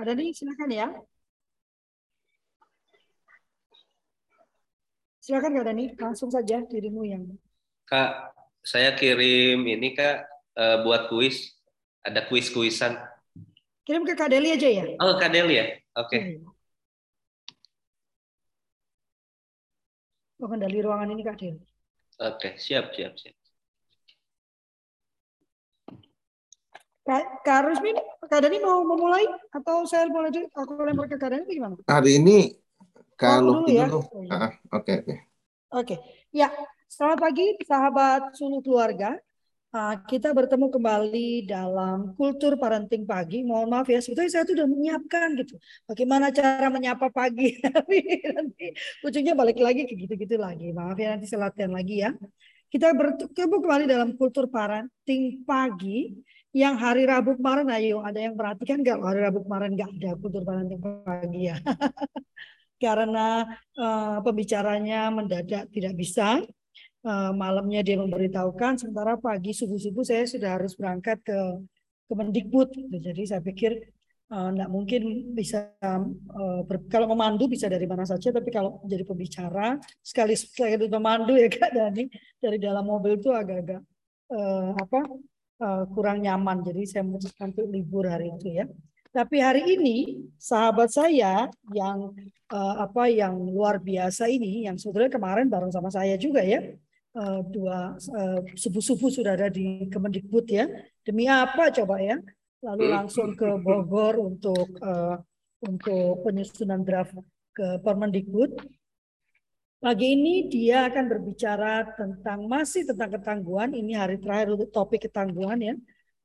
Kak Dani, silakan ya. Silakan Kak Dani, langsung saja dirimu yang. Kak, saya kirim ini Kak uh, buat kuis. Ada kuis-kuisan. Kirim ke Kak Deli aja ya? Oh, Kak Deli ya? Oke. Okay. Hmm. Bukan dari ruangan ini Kak Deli. Oke, siap, siap, siap. Kak, Kak Rusmin, Kak Dani mau memulai atau saya dulu? Aku lempar ke Kak Dani gimana? Hari ini kalau oh, dulu ya. Ah, oke, oke. Oke. Ya, selamat pagi sahabat Sulu Keluarga. Uh, kita bertemu kembali dalam kultur parenting pagi. Mohon maaf ya, sebetulnya saya tuh udah menyiapkan gitu. Bagaimana cara menyapa pagi. Tapi nanti ujungnya balik lagi ke gitu-gitu lagi. Maaf ya, nanti saya latihan lagi ya. Kita bertemu kembali dalam kultur parenting pagi yang hari Rabu kemarin ayo ada yang perhatikan nggak? Hari Rabu kemarin nggak ada kultur parenting pagi ya karena uh, pembicaranya mendadak tidak bisa uh, malamnya dia memberitahukan sementara pagi subuh subuh saya sudah harus berangkat ke Kemendikbud jadi saya pikir uh, mungkin bisa uh, ber, kalau memandu bisa dari mana saja tapi kalau menjadi pembicara sekali sekali memandu ya kak Dani dari dalam mobil itu agak-agak uh, apa uh, kurang nyaman. Jadi saya memutuskan untuk libur hari itu ya. Tapi hari ini sahabat saya yang uh, apa yang luar biasa ini, yang sebetulnya kemarin bareng sama saya juga ya, uh, dua uh, subuh-subuh sudah ada di Kemendikbud ya. Demi apa coba ya? Lalu langsung ke Bogor untuk uh, untuk penyusunan draft ke Permendikbud. Pagi ini dia akan berbicara tentang masih tentang ketangguhan. Ini hari terakhir untuk topik ketangguhan ya.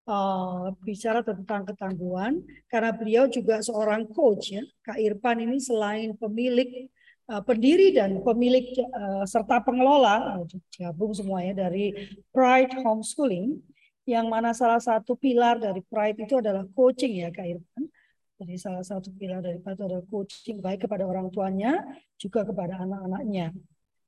Uh, bicara tentang ketangguhan karena beliau juga seorang coach ya. Kak Irfan ini selain pemilik uh, pendiri dan pemilik uh, serta pengelola gabung semuanya dari Pride Homeschooling yang mana salah satu pilar dari Pride itu adalah coaching ya Kak Irfan. Jadi salah satu pilar dari itu adalah coaching baik kepada orang tuanya juga kepada anak-anaknya.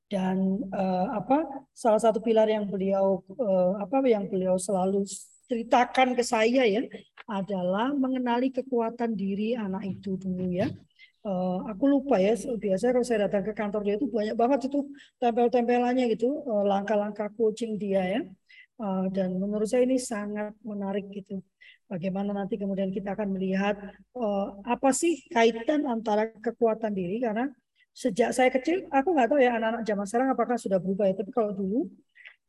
Dan uh, apa salah satu pilar yang beliau uh, apa yang beliau selalu ceritakan ke saya ya adalah mengenali kekuatan diri anak itu dulu ya. Uh, aku lupa ya biasa kalau saya datang ke kantor dia itu banyak banget itu tempel-tempelannya gitu langkah-langkah coaching dia ya. Uh, dan menurut saya ini sangat menarik gitu Bagaimana nanti kemudian kita akan melihat uh, apa sih kaitan antara kekuatan diri karena sejak saya kecil aku nggak tahu ya anak-anak zaman sekarang apakah sudah berubah ya tapi kalau dulu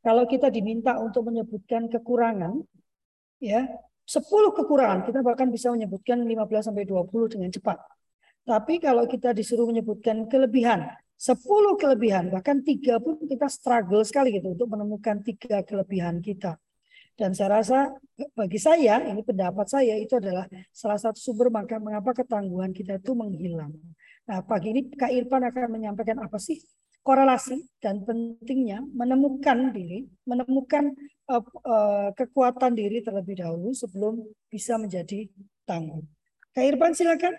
kalau kita diminta untuk menyebutkan kekurangan ya 10 kekurangan kita bahkan bisa menyebutkan 15 sampai 20 dengan cepat. Tapi kalau kita disuruh menyebutkan kelebihan, 10 kelebihan, bahkan tiga pun kita struggle sekali gitu untuk menemukan tiga kelebihan kita. Dan saya rasa bagi saya, ini pendapat saya itu adalah salah satu sumber maka mengapa ketangguhan kita itu menghilang. Nah, pagi ini Kak Irfan akan menyampaikan apa sih korelasi dan pentingnya menemukan diri, menemukan uh, uh, kekuatan diri terlebih dahulu sebelum bisa menjadi tangguh. Kak Irfan silakan.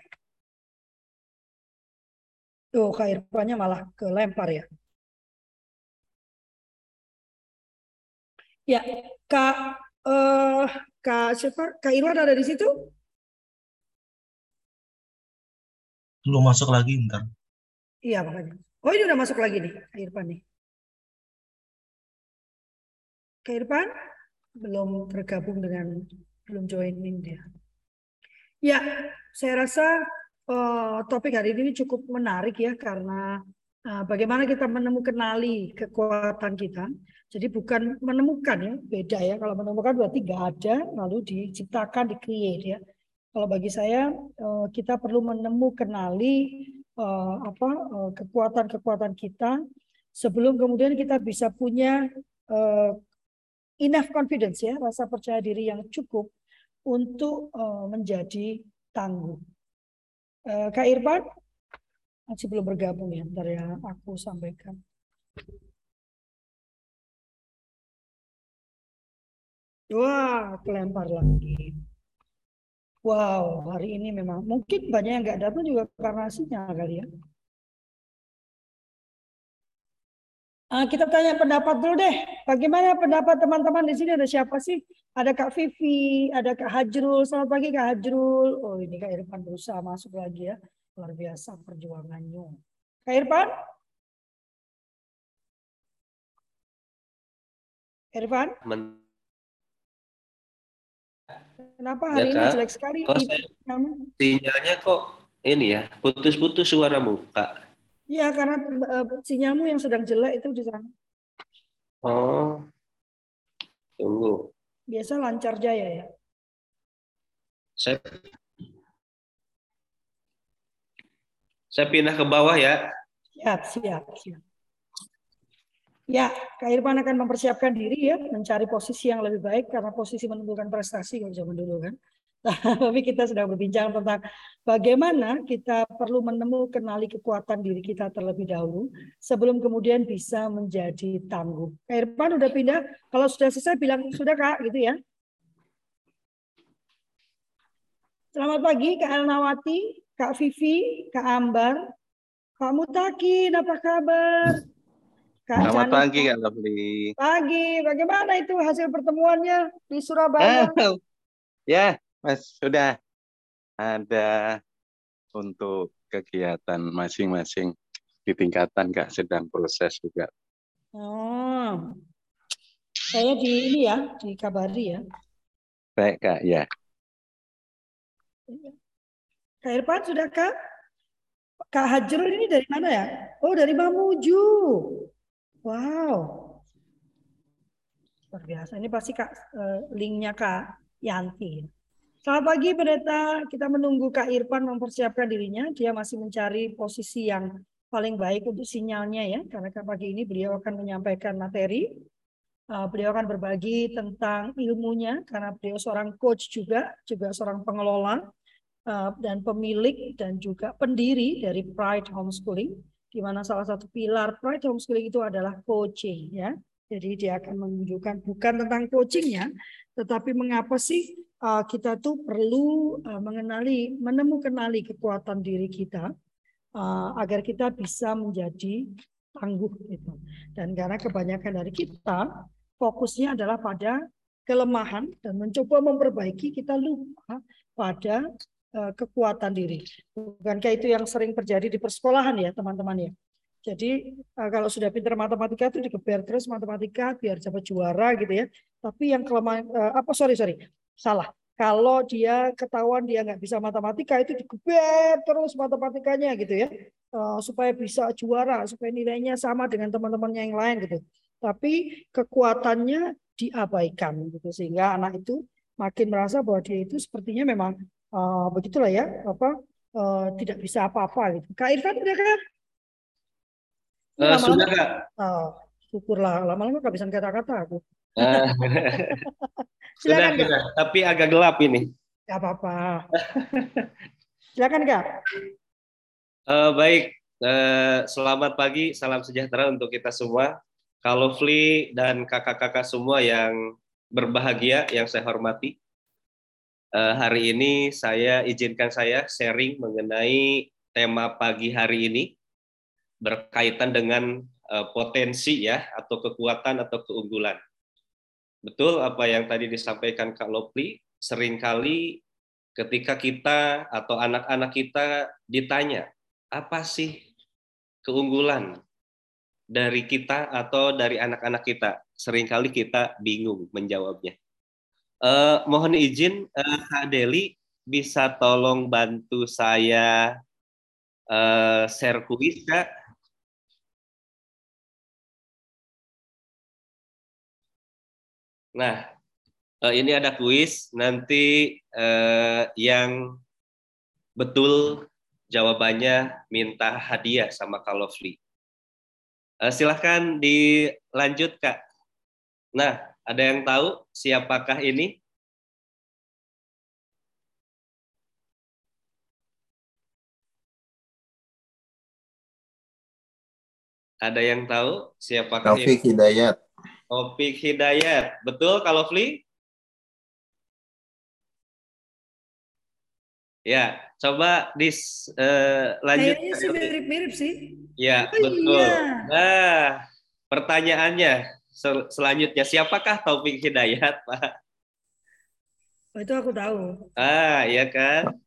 Tuh, Kak Irfannya malah kelempar ya. Ya, Kak uh, Kak siapa? Kak Irwan ada di situ? Belum masuk lagi ntar. Iya makanya. Oh ini udah masuk lagi nih Kak Irfan nih. Kak Irfan belum tergabung dengan belum joining dia. Ya, saya rasa uh, topik hari ini cukup menarik ya karena uh, bagaimana kita menemukan kekuatan kita jadi bukan menemukan ya, beda ya. Kalau menemukan berarti nggak ada, lalu diciptakan, di-create ya. Kalau bagi saya eh, kita perlu menemukan kenali eh, apa eh, kekuatan-kekuatan kita sebelum kemudian kita bisa punya enough confidence ya, rasa percaya diri yang cukup untuk menjadi tangguh. Kak Irfan masih belum bergabung ya, dari ya aku sampaikan. Wah, kelempar lagi. Wow, hari ini memang mungkin banyak yang nggak datang juga karena sinyal kali ya. Uh, kita tanya pendapat dulu deh. Bagaimana pendapat teman-teman di sini? Ada siapa sih? Ada Kak Vivi, ada Kak Hajrul. Selamat pagi Kak Hajrul. Oh ini Kak Irfan berusaha masuk lagi ya. Luar biasa perjuangannya. Kak Irfan? Irfan? Men Kenapa hari ya, ini jelek sekali? Kok sinyalnya kok ini ya, putus-putus suaramu, Kak. Iya, karena uh, sinyalmu yang sedang jelek itu di sana. Oh, tunggu. Biasa lancar jaya ya? Saya, saya pindah ke bawah ya. Siap, siap, siap. Ya, Kak Irfan akan mempersiapkan diri ya, mencari posisi yang lebih baik karena posisi menentukan prestasi kalau zaman dulu kan. Tapi kita sedang berbincang tentang bagaimana kita perlu menemukan kenali kekuatan diri kita terlebih dahulu sebelum kemudian bisa menjadi tangguh. Kak Irfan udah pindah, kalau sudah selesai bilang sudah Kak gitu ya. Selamat pagi Kak Elnawati, Kak Vivi, Kak Ambar, Kak Mutakin, apa kabar? Kak Selamat Janik. pagi Kak Lovely. Pagi, bagaimana itu hasil pertemuannya di Surabaya? Ah, ya, Mas, sudah ada untuk kegiatan masing-masing di tingkatan Kak sedang proses juga. Oh. Saya di ini ya, di Kabari ya. Baik Kak, ya. Kak Irfan sudah Kak? Kak Hajrul ini dari mana ya? Oh dari Mamuju. Wow. Luar biasa. Ini pasti Kak eh, linknya Kak Yanti. Selamat pagi Pendeta. Kita menunggu Kak Irfan mempersiapkan dirinya. Dia masih mencari posisi yang paling baik untuk sinyalnya ya. Karena pagi ini beliau akan menyampaikan materi. Uh, beliau akan berbagi tentang ilmunya karena beliau seorang coach juga, juga seorang pengelola uh, dan pemilik dan juga pendiri dari Pride Homeschooling di mana salah satu pilar Pride Homeschooling itu adalah coaching ya. Jadi dia akan menunjukkan bukan tentang coachingnya, tetapi mengapa sih uh, kita tuh perlu uh, mengenali, menemukan kekuatan diri kita agar kita bisa menjadi tangguh gitu. Dan karena kebanyakan dari kita fokusnya adalah pada kelemahan dan mencoba memperbaiki, kita lupa pada kekuatan diri. Bukankah itu yang sering terjadi di persekolahan ya teman-teman ya? Jadi eh, kalau sudah pintar matematika itu dikeber terus matematika biar dapat juara gitu ya. Tapi yang kelemahan eh, apa sorry sorry salah. Kalau dia ketahuan dia nggak bisa matematika itu dikeber terus matematikanya gitu ya supaya bisa juara supaya nilainya sama dengan teman-temannya yang lain gitu. Tapi kekuatannya diabaikan gitu sehingga anak itu makin merasa bahwa dia itu sepertinya memang uh, begitulah ya apa uh, tidak bisa apa-apa gitu. Kak Irfan udah kan? Uh, sudah kak. Uh, syukurlah lama-lama bisa kata-kata aku. Uh, sudah, sudah. Tapi agak gelap ini. Gak apa-apa. Silakan kak. Uh, baik, uh, selamat pagi, salam sejahtera untuk kita semua. Kalau Fli dan kakak-kakak semua yang berbahagia, yang saya hormati uh, hari ini saya izinkan saya sharing mengenai tema pagi hari ini berkaitan dengan uh, potensi ya atau kekuatan atau keunggulan. Betul apa yang tadi disampaikan Kak Lopli, sering kali ketika kita atau anak-anak kita ditanya, apa sih keunggulan dari kita atau dari anak-anak kita? Seringkali kita bingung menjawabnya. Uh, mohon izin uh, Kak Deli bisa tolong bantu saya uh, share kuis Kak. Nah, uh, ini ada kuis nanti uh, yang betul jawabannya minta hadiah sama Kak Lovely. Uh, silahkan dilanjut Kak. Nah, ada yang tahu siapakah ini? Ada yang tahu siapakah Taufik ini? Hidayat. Taufik Hidayat. Betul kalau Fli? Ya, coba dis uh, lanjut. Kayaknya sih mirip-mirip sih. Ya, oh, betul. Iya. Nah, pertanyaannya sel selanjutnya siapakah Taufik Hidayat, Pak? Oh, itu aku tahu. Ah, iya kan?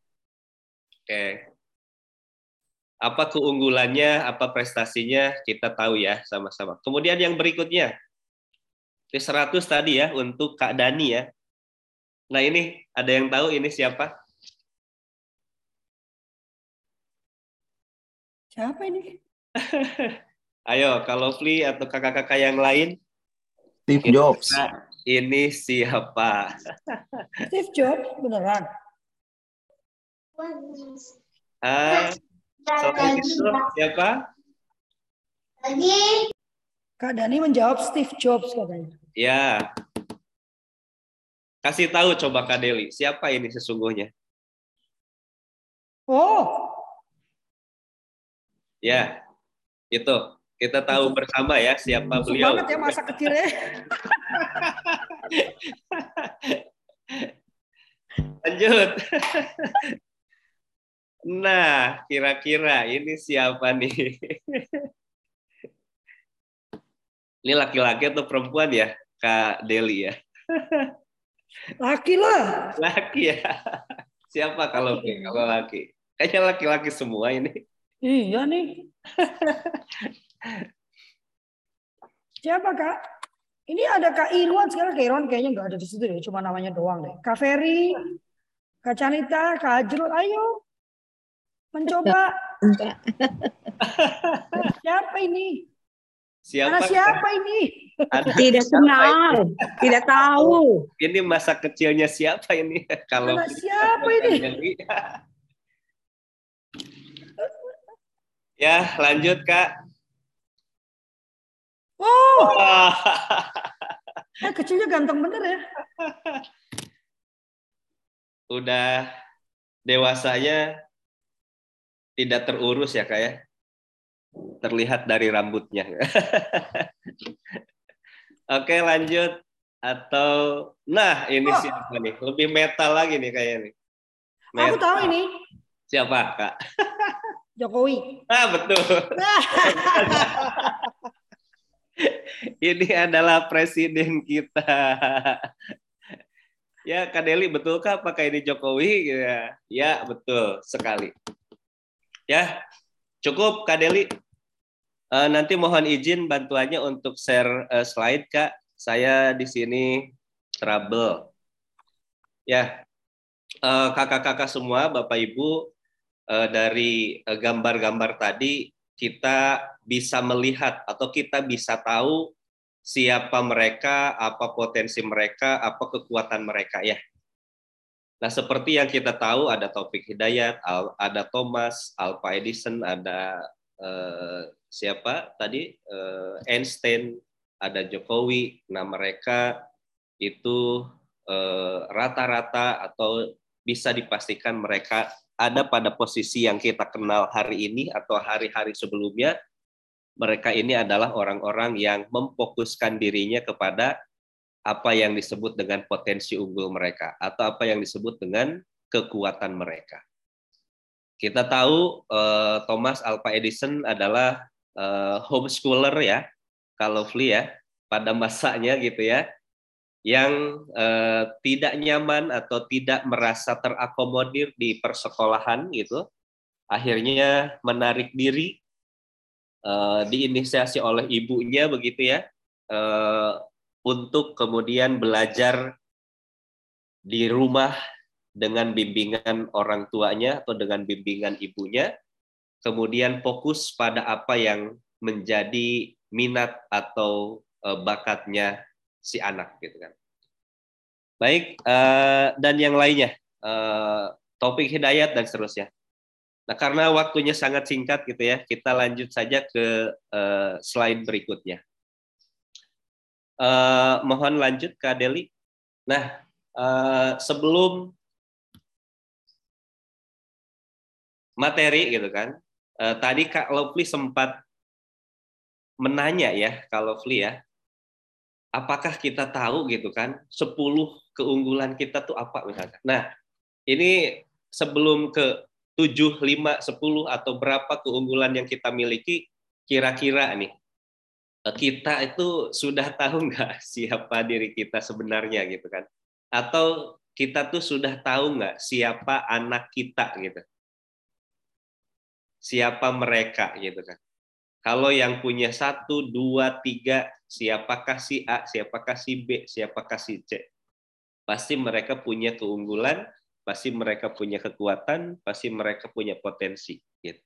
Oke. Apa keunggulannya, apa prestasinya kita tahu ya sama-sama. Kemudian yang berikutnya. Di 100 tadi ya untuk Kak Dani ya. Nah, ini ada yang tahu ini siapa? Siapa ini? Ayo, kalau Fli atau kakak-kakak yang lain? Steve Jobs. Ini siapa? Steve Jobs, beneran. Ah, selain itu siapa? Kak Dani menjawab Steve Jobs katanya. Ya. Kasih tahu coba Kak Deli, siapa ini sesungguhnya? Oh. Ya, itu. Kita tahu bersama ya siapa Busuk beliau. banget ya masa kecilnya. Lanjut. Nah, kira-kira ini siapa nih? Ini laki-laki atau perempuan ya, Kak Deli ya? Laki lah. Laki ya. Siapa kalau kalau laki? Kayaknya laki-laki semua ini. Iya nih. Siapa kak? Ini ada Kak Irwan sekarang Kak Irwan kayaknya nggak ada di situ deh, cuma namanya doang deh. Kak Ferry, Kak Canita, Kak Ajrul, ayo mencoba. siapa ini? Siapa? Anak siapa ini? Ada Tidak kenal, tidak tahu. Ini masa kecilnya siapa ini? Kalau Anak siapa ini? Ya, lanjut Kak. Oh, Wah. eh, kecilnya ganteng bener ya. Udah dewasanya tidak terurus ya Kak ya. Terlihat dari rambutnya. Oke, lanjut. Atau nah, ini Oh. siapa nih? Lebih metal lagi nih kayaknya nih. Aku Metal. tahu ini Siapa, Kak? Jokowi. Ah, betul. Ini adalah presiden kita. Ya, Kak Deli, betulkah apakah ini Jokowi? Ya, ya betul sekali. Ya, cukup Kak Deli. Eh, nanti mohon izin bantuannya untuk share eh, slide, Kak. Saya di sini trouble. Ya, eh, kakak-kakak semua, Bapak Ibu, eh, dari gambar-gambar tadi kita bisa melihat atau kita bisa tahu siapa mereka, apa potensi mereka, apa kekuatan mereka ya. Nah, seperti yang kita tahu ada Taufik Hidayat, ada Thomas, Alpha Edison, ada eh, siapa tadi Eh, Einstein, ada Jokowi. Nah, mereka itu eh, rata-rata atau bisa dipastikan mereka ada pada posisi yang kita kenal hari ini atau hari-hari sebelumnya mereka ini adalah orang-orang yang memfokuskan dirinya kepada apa yang disebut dengan potensi unggul mereka atau apa yang disebut dengan kekuatan mereka. Kita tahu eh, Thomas Alva Edison adalah eh, homeschooler ya, kalau Fli ya, pada masanya gitu ya, yang eh, tidak nyaman atau tidak merasa terakomodir di persekolahan gitu, akhirnya menarik diri eh, diinisiasi oleh ibunya begitu ya eh, untuk kemudian belajar di rumah dengan bimbingan orang tuanya atau dengan bimbingan ibunya kemudian fokus pada apa yang menjadi minat atau eh, bakatnya si anak gitu kan. Baik dan yang lainnya topik hidayat dan seterusnya Nah, karena waktunya sangat singkat gitu ya, kita lanjut saja ke uh, slide berikutnya. Uh, mohon lanjut Kak Deli. Nah, uh, sebelum materi gitu kan, uh, tadi Kak Lovely sempat menanya ya, Kak Lovely ya, apakah kita tahu gitu kan, 10 keunggulan kita tuh apa misalkan. Nah, ini sebelum ke 7, 5, 10 atau berapa keunggulan yang kita miliki kira-kira nih. kita itu sudah tahu nggak siapa diri kita sebenarnya gitu kan? Atau kita tuh sudah tahu nggak siapa anak kita gitu? Siapa mereka gitu kan? Kalau yang punya satu, dua, tiga, siapakah si A, siapakah si B, siapakah si C? Pasti mereka punya keunggulan, pasti mereka punya kekuatan, pasti mereka punya potensi. Gitu.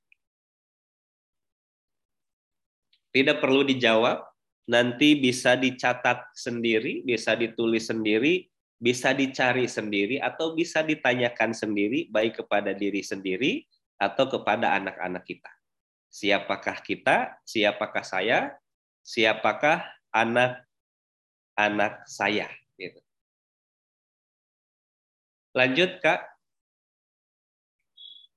Tidak perlu dijawab, nanti bisa dicatat sendiri, bisa ditulis sendiri, bisa dicari sendiri, atau bisa ditanyakan sendiri, baik kepada diri sendiri atau kepada anak-anak kita. Siapakah kita? Siapakah saya? Siapakah anak-anak saya? Lanjut, Kak.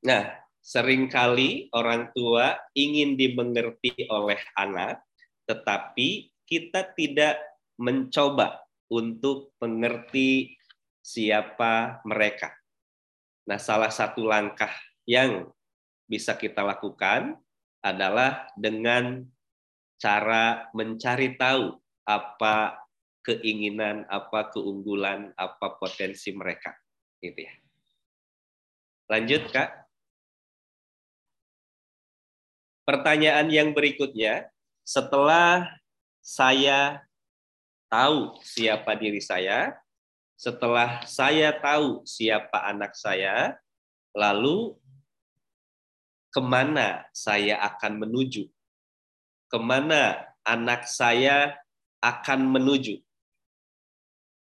Nah, sering kali orang tua ingin dimengerti oleh anak, tetapi kita tidak mencoba untuk mengerti siapa mereka. Nah, salah satu langkah yang bisa kita lakukan adalah dengan cara mencari tahu apa keinginan, apa keunggulan, apa potensi mereka, gitu ya. Lanjut, Kak. Pertanyaan yang berikutnya, setelah saya tahu siapa diri saya, setelah saya tahu siapa anak saya, lalu ke mana saya akan menuju, ke mana anak saya akan menuju.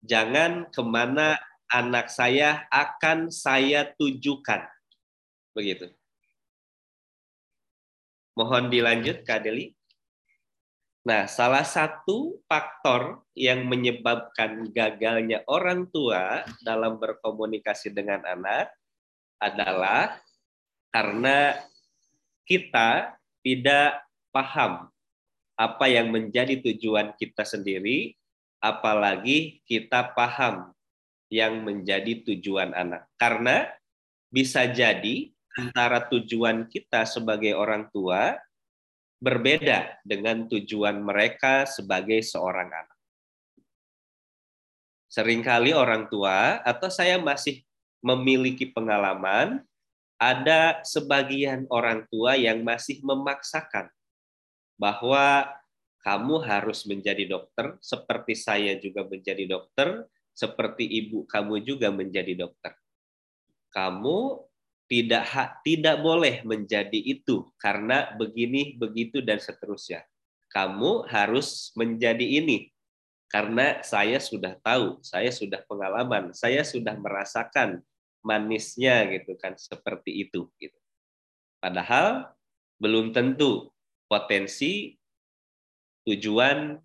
Jangan ke mana anak saya akan saya tujukan. Begitu. Mohon dilanjut, Kak Deli. Nah, salah satu faktor yang menyebabkan gagalnya orang tua dalam berkomunikasi dengan anak adalah karena kita tidak paham apa yang menjadi tujuan kita sendiri, apalagi kita paham yang menjadi tujuan anak. Karena bisa jadi antara tujuan kita sebagai orang tua berbeda dengan tujuan mereka sebagai seorang anak. Seringkali orang tua atau saya masih memiliki pengalaman ada sebagian orang tua yang masih memaksakan bahwa kamu harus menjadi dokter seperti saya juga menjadi dokter, seperti ibu kamu juga menjadi dokter. Kamu tidak tidak boleh menjadi itu karena begini, begitu dan seterusnya. Kamu harus menjadi ini karena saya sudah tahu, saya sudah pengalaman, saya sudah merasakan manisnya gitu kan seperti itu gitu. Padahal belum tentu potensi tujuan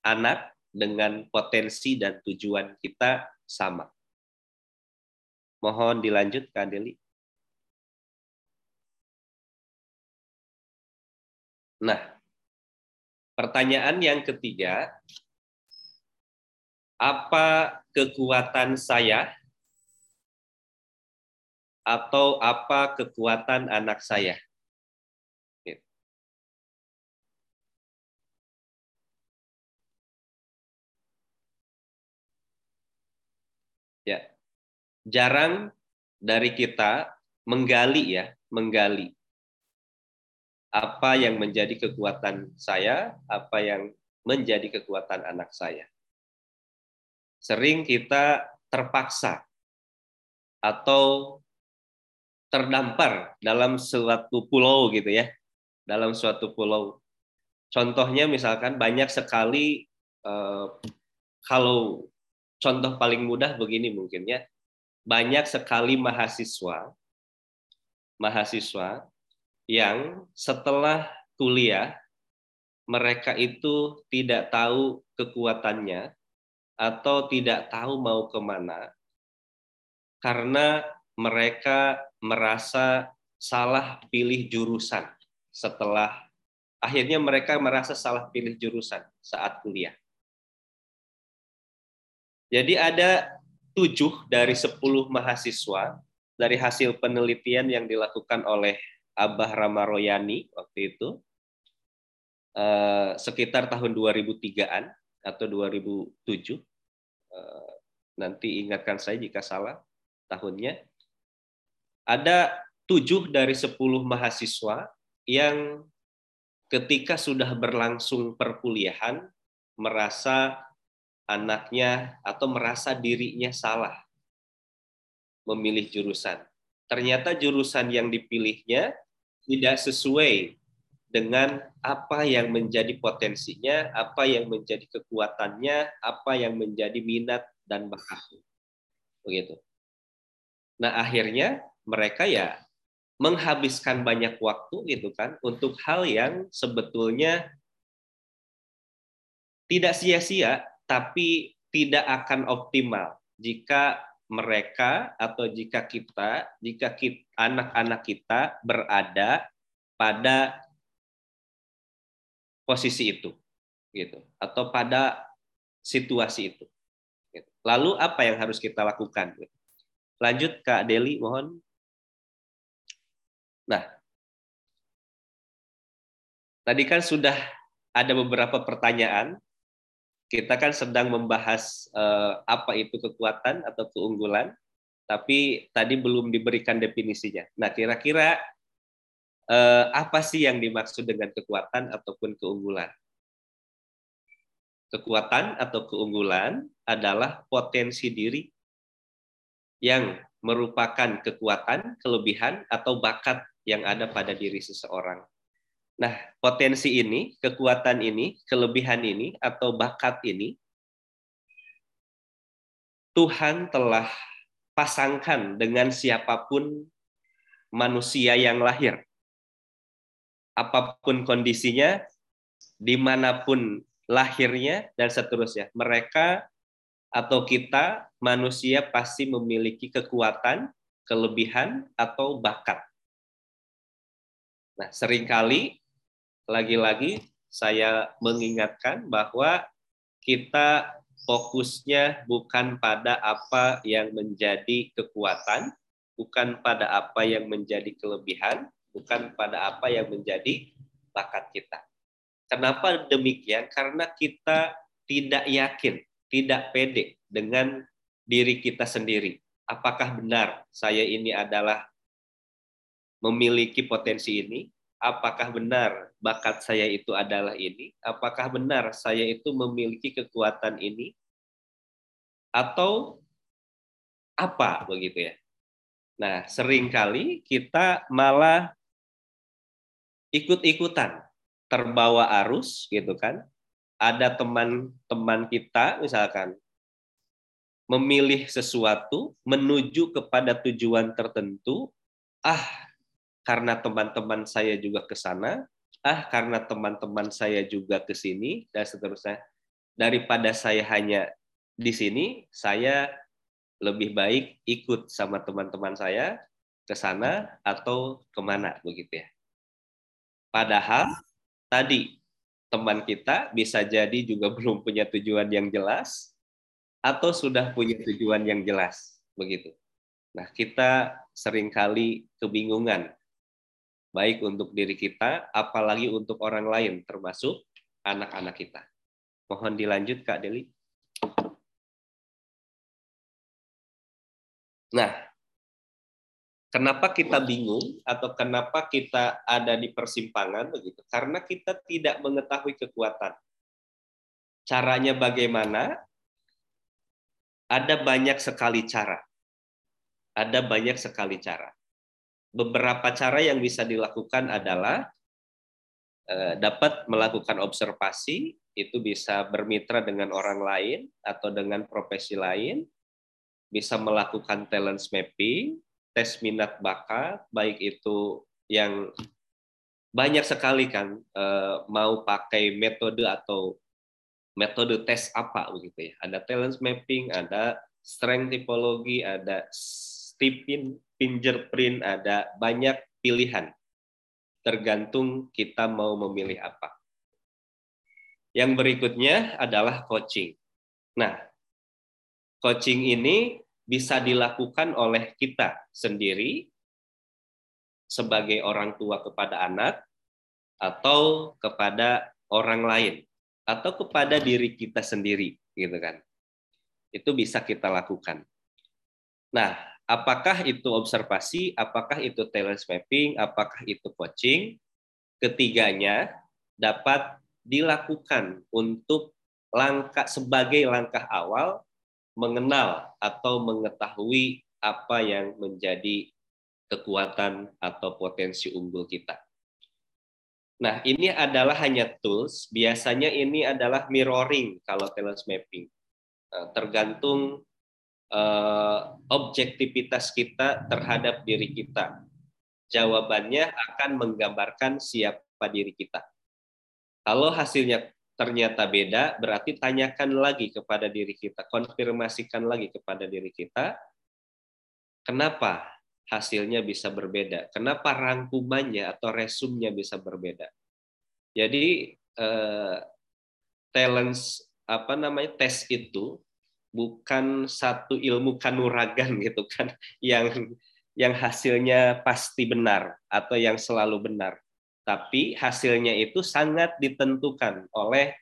anak dengan potensi dan tujuan kita sama. Mohon dilanjut Kak Deli. Nah, pertanyaan yang ketiga, apa kekuatan saya atau apa kekuatan anak saya. Ya. Jarang dari kita menggali ya, menggali apa yang menjadi kekuatan saya, apa yang menjadi kekuatan anak saya. Sering kita terpaksa atau terdampar dalam suatu pulau gitu ya, dalam suatu pulau. Contohnya misalkan banyak sekali eh, kalau contoh paling mudah begini mungkin ya, banyak sekali mahasiswa mahasiswa yang setelah kuliah mereka itu tidak tahu kekuatannya atau tidak tahu mau ke mana karena mereka merasa salah pilih jurusan setelah akhirnya mereka merasa salah pilih jurusan saat kuliah. Jadi ada tujuh dari sepuluh mahasiswa dari hasil penelitian yang dilakukan oleh Abah Ramaroyani waktu itu. eh, sekitar tahun 2003-an atau 2007. Eh, nanti ingatkan saya jika salah tahunnya. Ada tujuh dari sepuluh mahasiswa yang ketika sudah berlangsung perkuliahan merasa anaknya atau merasa dirinya salah memilih jurusan. Ternyata jurusan yang dipilihnya tidak sesuai dengan apa yang menjadi potensinya, apa yang menjadi kekuatannya, apa yang menjadi minat dan bakatnya. Begitu. Nah, akhirnya mereka ya menghabiskan banyak waktu gitu kan untuk hal yang sebetulnya tidak sia-sia tapi tidak akan optimal jika mereka atau jika kita jika anak-anak kita berada pada posisi itu gitu atau pada situasi itu gitu. lalu apa yang harus kita lakukan lanjut Kak Deli mohon Nah, tadi kan sudah ada beberapa pertanyaan. Kita kan sedang membahas eh, apa itu kekuatan atau keunggulan, tapi tadi belum diberikan definisinya. Nah, kira-kira eh, apa sih yang dimaksud dengan kekuatan ataupun keunggulan? Kekuatan atau keunggulan adalah potensi diri yang merupakan kekuatan, kelebihan, atau bakat yang ada pada diri seseorang. Nah, potensi ini, kekuatan ini, kelebihan ini, atau bakat ini, Tuhan telah pasangkan dengan siapa pun manusia yang lahir. Apa pun kondisinya, di mana pun lahirnya, dan seterusnya. Mereka atau kita, manusia pasti memiliki kekuatan, kelebihan, atau bakat Nah, sering kali lagi-lagi saya mengingatkan bahwa kita fokusnya bukan pada apa yang menjadi kekuatan, bukan pada apa yang menjadi kelebihan, bukan pada apa yang menjadi bakat kita. Kenapa demikian? Karena kita tidak yakin, tidak pede dengan diri kita sendiri. Apakah benar saya ini adalah memiliki potensi ini? Apakah benar bakat saya itu adalah ini? Apakah benar saya itu memiliki kekuatan ini? Atau apa begitu ya? Nah, sering kali kita malah ikut-ikutan, terbawa arus gitu kan. Ada teman-teman kita misalkan memilih sesuatu menuju kepada tujuan tertentu, ah karena teman-teman saya juga ke sana, ah karena teman-teman saya juga ke sini dan seterusnya. Daripada saya hanya di sini, saya lebih baik ikut sama teman-teman saya ke sana atau ke mana begitu ya. Padahal tadi teman kita bisa jadi juga belum punya tujuan yang jelas atau sudah punya tujuan yang jelas begitu. Nah, kita sering kali kebingungan baik untuk diri kita, apalagi untuk orang lain, termasuk anak-anak kita. Mohon dilanjut, Kak Deli. Nah, kenapa kita bingung atau kenapa kita ada di persimpangan begitu? Karena kita tidak mengetahui kekuatan. Caranya bagaimana? Ada banyak sekali cara. Ada banyak sekali cara beberapa cara yang bisa dilakukan adalah eh, dapat melakukan observasi, itu bisa bermitra dengan orang lain atau dengan profesi lain, bisa melakukan talent mapping, tes minat bakat, baik itu yang banyak sekali kan eh, mau pakai metode atau metode tes apa begitu ya. Ada talent mapping, ada strength typology, ada stipin fingerprint, ada banyak pilihan. Tergantung kita mau memilih apa. Yang berikutnya adalah coaching. Nah, coaching ini bisa dilakukan oleh kita sendiri sebagai orang tua kepada anak atau kepada orang lain atau kepada diri kita sendiri gitu kan. Itu bisa kita lakukan. Nah, apakah itu observasi, apakah itu talent mapping, apakah itu coaching? Ketiganya dapat dilakukan untuk langkah sebagai langkah awal mengenal atau mengetahui apa yang menjadi kekuatan atau potensi unggul kita. Nah, ini adalah hanya tools. Biasanya ini adalah mirroring kalau talent mapping. Eh, tergantung uh, objektivitas kita terhadap diri kita. Jawabannya akan menggambarkan siapa diri kita. Kalau hasilnya ternyata beda, berarti tanyakan lagi kepada diri kita, konfirmasikan lagi kepada diri kita, kenapa hasilnya bisa berbeda, kenapa rangkumannya atau resumnya bisa berbeda. Jadi eh, talents apa namanya tes itu bukan satu ilmu kanuragan gitu kan yang yang hasilnya pasti benar atau yang selalu benar tapi hasilnya itu sangat ditentukan oleh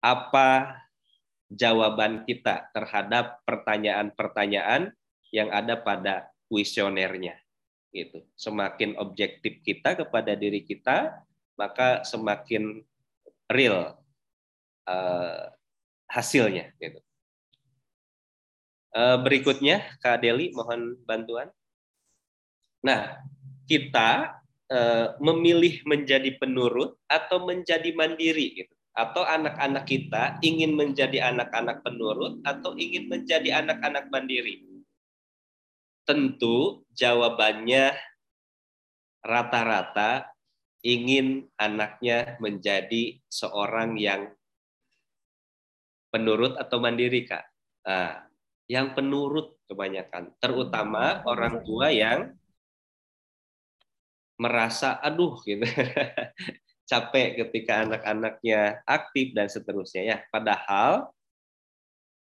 apa jawaban kita terhadap pertanyaan-pertanyaan yang ada pada kuesionernya gitu. Semakin objektif kita kepada diri kita, maka semakin real uh, hasilnya gitu. Uh, berikutnya Kak Deli mohon bantuan. Nah, kita Eh, memilih menjadi penurut atau menjadi mandiri gitu. Atau anak-anak kita ingin menjadi anak-anak penurut atau ingin menjadi anak-anak mandiri. Tentu jawabannya rata-rata ingin anaknya menjadi seorang yang penurut atau mandiri, Kak. Nah, yang penurut kebanyakan, terutama orang tua yang merasa aduh gitu. Capek ketika anak-anaknya aktif dan seterusnya ya. Padahal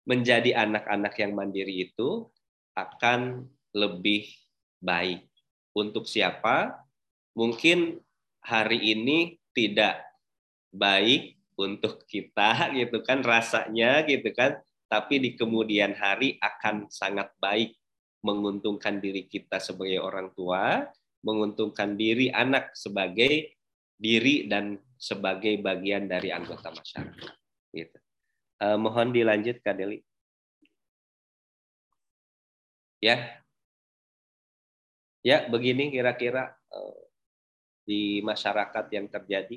menjadi anak-anak yang mandiri itu akan lebih baik. Untuk siapa? Mungkin hari ini tidak baik untuk kita gitu kan rasanya gitu kan tapi di kemudian hari akan sangat baik menguntungkan diri kita sebagai orang tua menguntungkan diri anak sebagai diri dan sebagai bagian dari anggota masyarakat. Gitu. Uh, mohon dilanjut Kak Deli. Ya, ya begini kira-kira uh, di masyarakat yang terjadi.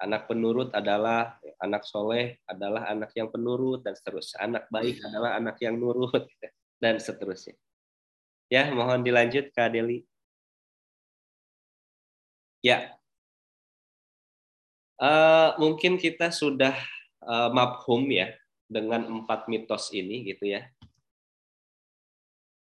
Anak penurut adalah anak soleh adalah anak yang penurut dan seterusnya. Anak baik adalah anak yang nurut dan seterusnya. Ya, mohon dilanjut Kak Deli. Ya, uh, mungkin kita sudah uh, mabhum ya dengan empat mitos ini gitu ya.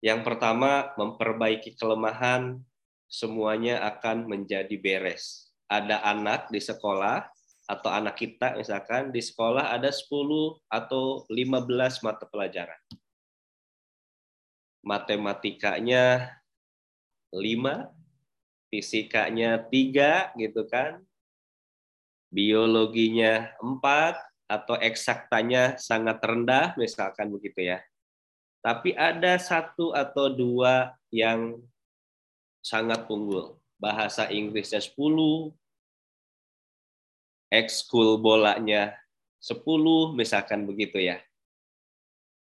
Yang pertama, memperbaiki kelemahan, semuanya akan menjadi beres. Ada anak di sekolah, atau anak kita misalkan di sekolah ada 10 atau 15 mata pelajaran. Matematikanya 5, fisikanya tiga gitu kan, biologinya empat atau eksaktanya sangat rendah misalkan begitu ya. Tapi ada satu atau dua yang sangat unggul. Bahasa Inggrisnya 10, ekskul bolanya 10 misalkan begitu ya.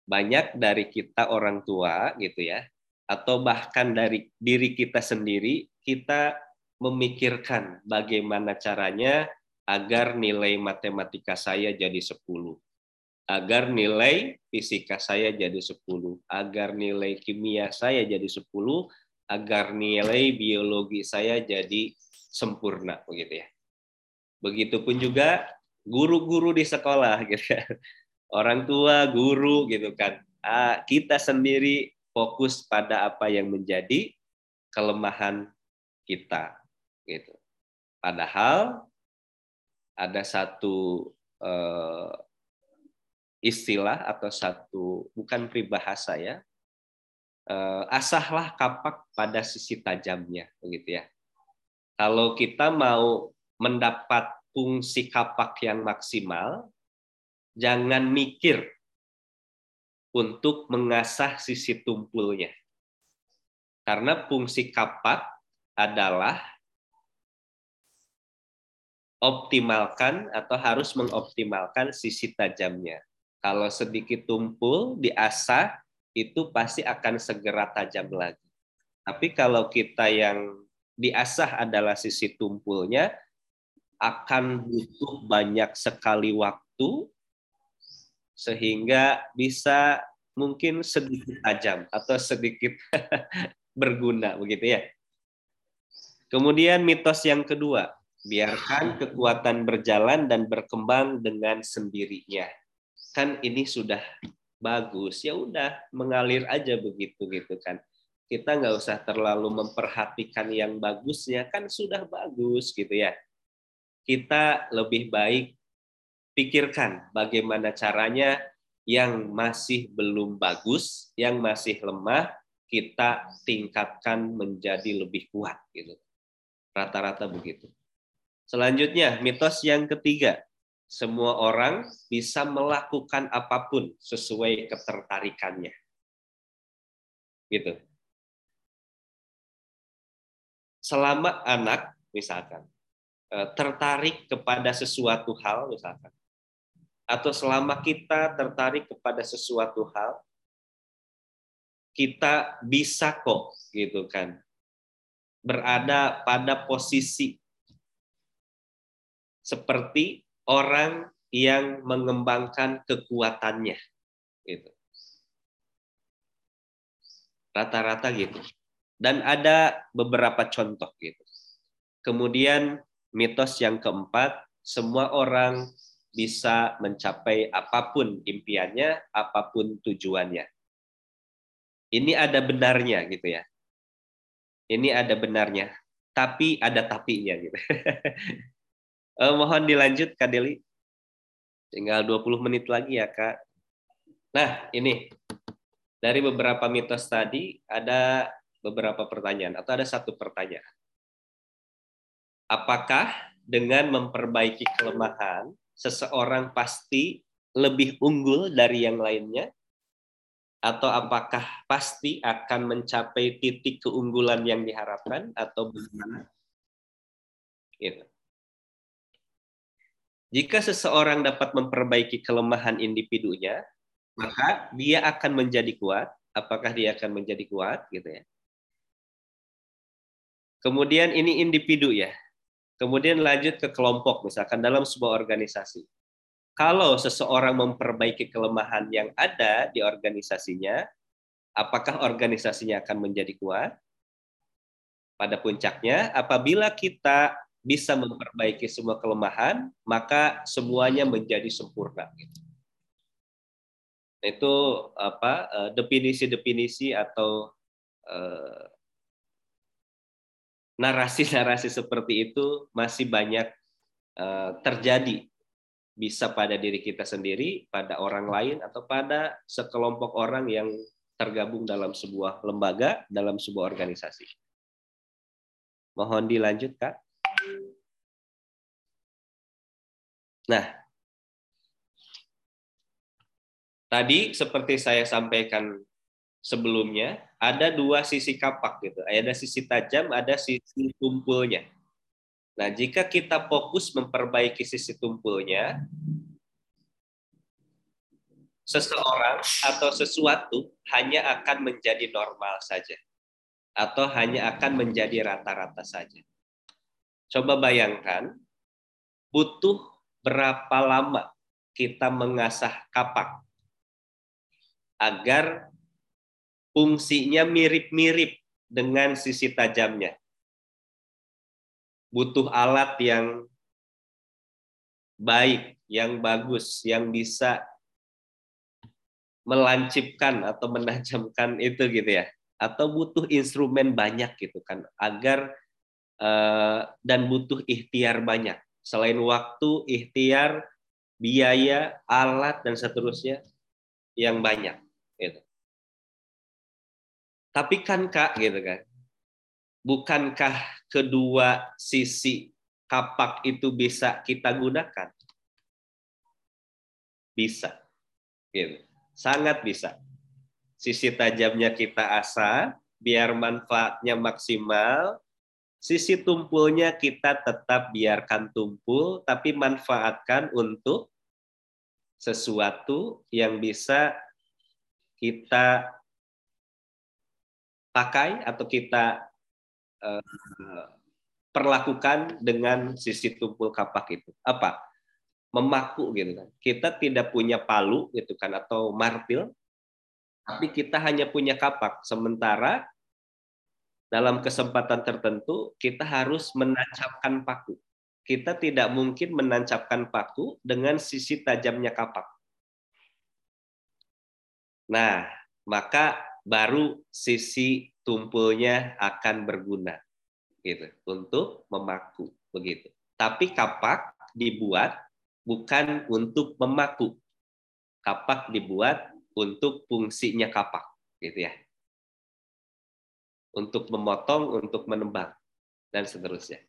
Banyak dari kita orang tua gitu ya, atau bahkan dari diri kita sendiri kita memikirkan bagaimana caranya agar nilai matematika saya jadi 10, agar nilai fisika saya jadi 10, agar nilai kimia saya jadi 10, agar nilai biologi saya jadi sempurna begitu ya. Begitupun juga guru-guru di sekolah gitu kan. Orang tua, guru gitu kan. Kita sendiri fokus pada apa yang menjadi kelemahan kita gitu. Padahal ada satu uh, istilah atau satu bukan peribahasa ya. Uh, asahlah kapak pada sisi tajamnya begitu ya. Kalau kita mau mendapat fungsi kapak yang maksimal, jangan mikir untuk mengasah sisi tumpulnya. Karena fungsi kapak adalah optimalkan atau harus mengoptimalkan sisi tajamnya. Kalau sedikit tumpul, diasah, itu pasti akan segera tajam lagi. Tapi kalau kita yang diasah adalah sisi tumpulnya, akan butuh banyak sekali waktu sehingga bisa mungkin sedikit tajam atau sedikit berguna begitu ya. Kemudian mitos yang kedua, biarkan kekuatan berjalan dan berkembang dengan sendirinya. Kan ini sudah bagus, ya udah mengalir aja begitu gitu kan. Kita nggak usah terlalu memperhatikan yang bagusnya, kan sudah bagus gitu ya. Kita lebih baik pikirkan bagaimana caranya yang masih belum bagus, yang masih lemah, kita tingkatkan menjadi lebih kuat gitu. Rata-rata begitu. Selanjutnya, mitos yang ketiga. Semua orang bisa melakukan apa pun sesuai ketertarikannya. Gitu. Selama anak misalkan tertarik kepada sesuatu hal misalkan. Atau selama kita tertarik kepada sesuatu hal, kita bisa kok gitu kan. Berada pada posisi seperti orang yang mengembangkan kekuatannya gitu. Rata-rata gitu. Dan ada beberapa contoh gitu. Kemudian mitos yang keempat semua orang bisa mencapai apa pun impiannya, apa pun tujuannya. Ini ada benarnya gitu ya. Ini ada benarnya, tapi ada tapinya gitu. eh, mohon dilanjut Kak Deli. Tinggal 20 menit lagi ya Kak. Nah, ini dari beberapa mitos tadi ada beberapa pertanyaan atau ada satu pertanyaan. Apakah dengan memperbaiki kelemahan seseorang pasti lebih unggul dari yang lainnya? Atau apakah pasti akan mencapai titik keunggulan yang diharapkan atau bagaimana? Gitu. Jika seseorang dapat memperbaiki kelemahan individunya, maka dia akan menjadi kuat. Apakah dia akan menjadi kuat gitu ya? Kemudian ini individu ya. Kemudian lanjut ke kelompok, misalkan dalam sebuah organisasi. Kalau seseorang memperbaiki kelemahan yang ada di organisasinya, apakah organisasinya akan menjadi kuat? Pada puncaknya, apabila kita bisa memperbaiki semua kelemahan, maka semuanya menjadi sempurna. Itu apa eh, definisi-definisi atau eh, narasi-narasi seperti itu masih banyak uh, terjadi bisa pada diri kita sendiri, pada orang lain atau pada sekelompok orang yang tergabung dalam sebuah lembaga, dalam sebuah organisasi. Mohon dilanjut, Kak. Nah, tadi seperti saya sampaikan sebelumnya ada dua sisi kapak gitu. Ada sisi tajam, ada sisi tumpulnya. Nah, jika kita fokus memperbaiki sisi tumpulnya, seseorang atau sesuatu hanya akan menjadi normal saja atau hanya akan menjadi rata-rata saja. Coba bayangkan butuh berapa lama kita mengasah kapak agar fungsinya mirip-mirip dengan sisi tajamnya. Butuh alat yang baik, yang bagus, yang bisa melancipkan atau menajamkan itu gitu ya. Atau butuh instrumen banyak gitu kan agar uh, dan butuh ikhtiar banyak. Selain waktu, ikhtiar, biaya, alat dan seterusnya yang banyak. Tapi kan Kak gitu kan. Bukankah kedua sisi kapak itu bisa kita gunakan? Bisa. Gitu. Sangat bisa. Sisi tajamnya kita asah, biar manfaatnya maksimal, sisi tumpulnya kita tetap biarkan tumpul, tapi manfaatkan untuk sesuatu yang bisa kita pakai atau kita uh, perlakukan dengan sisi tumpul kapak itu. Apa? Memaku gitu kan. Kita tidak punya palu gitu kan atau martil, tapi kita hanya punya kapak. Sementara dalam kesempatan tertentu kita harus menancapkan paku. Kita tidak mungkin menancapkan paku dengan sisi tajamnya kapak. Nah, maka baru sisi tumpulnya akan berguna gitu untuk memaku begitu. Tapi kapak dibuat bukan untuk memaku. Kapak dibuat untuk fungsinya kapak gitu ya untuk memotong, untuk menembak, dan seterusnya.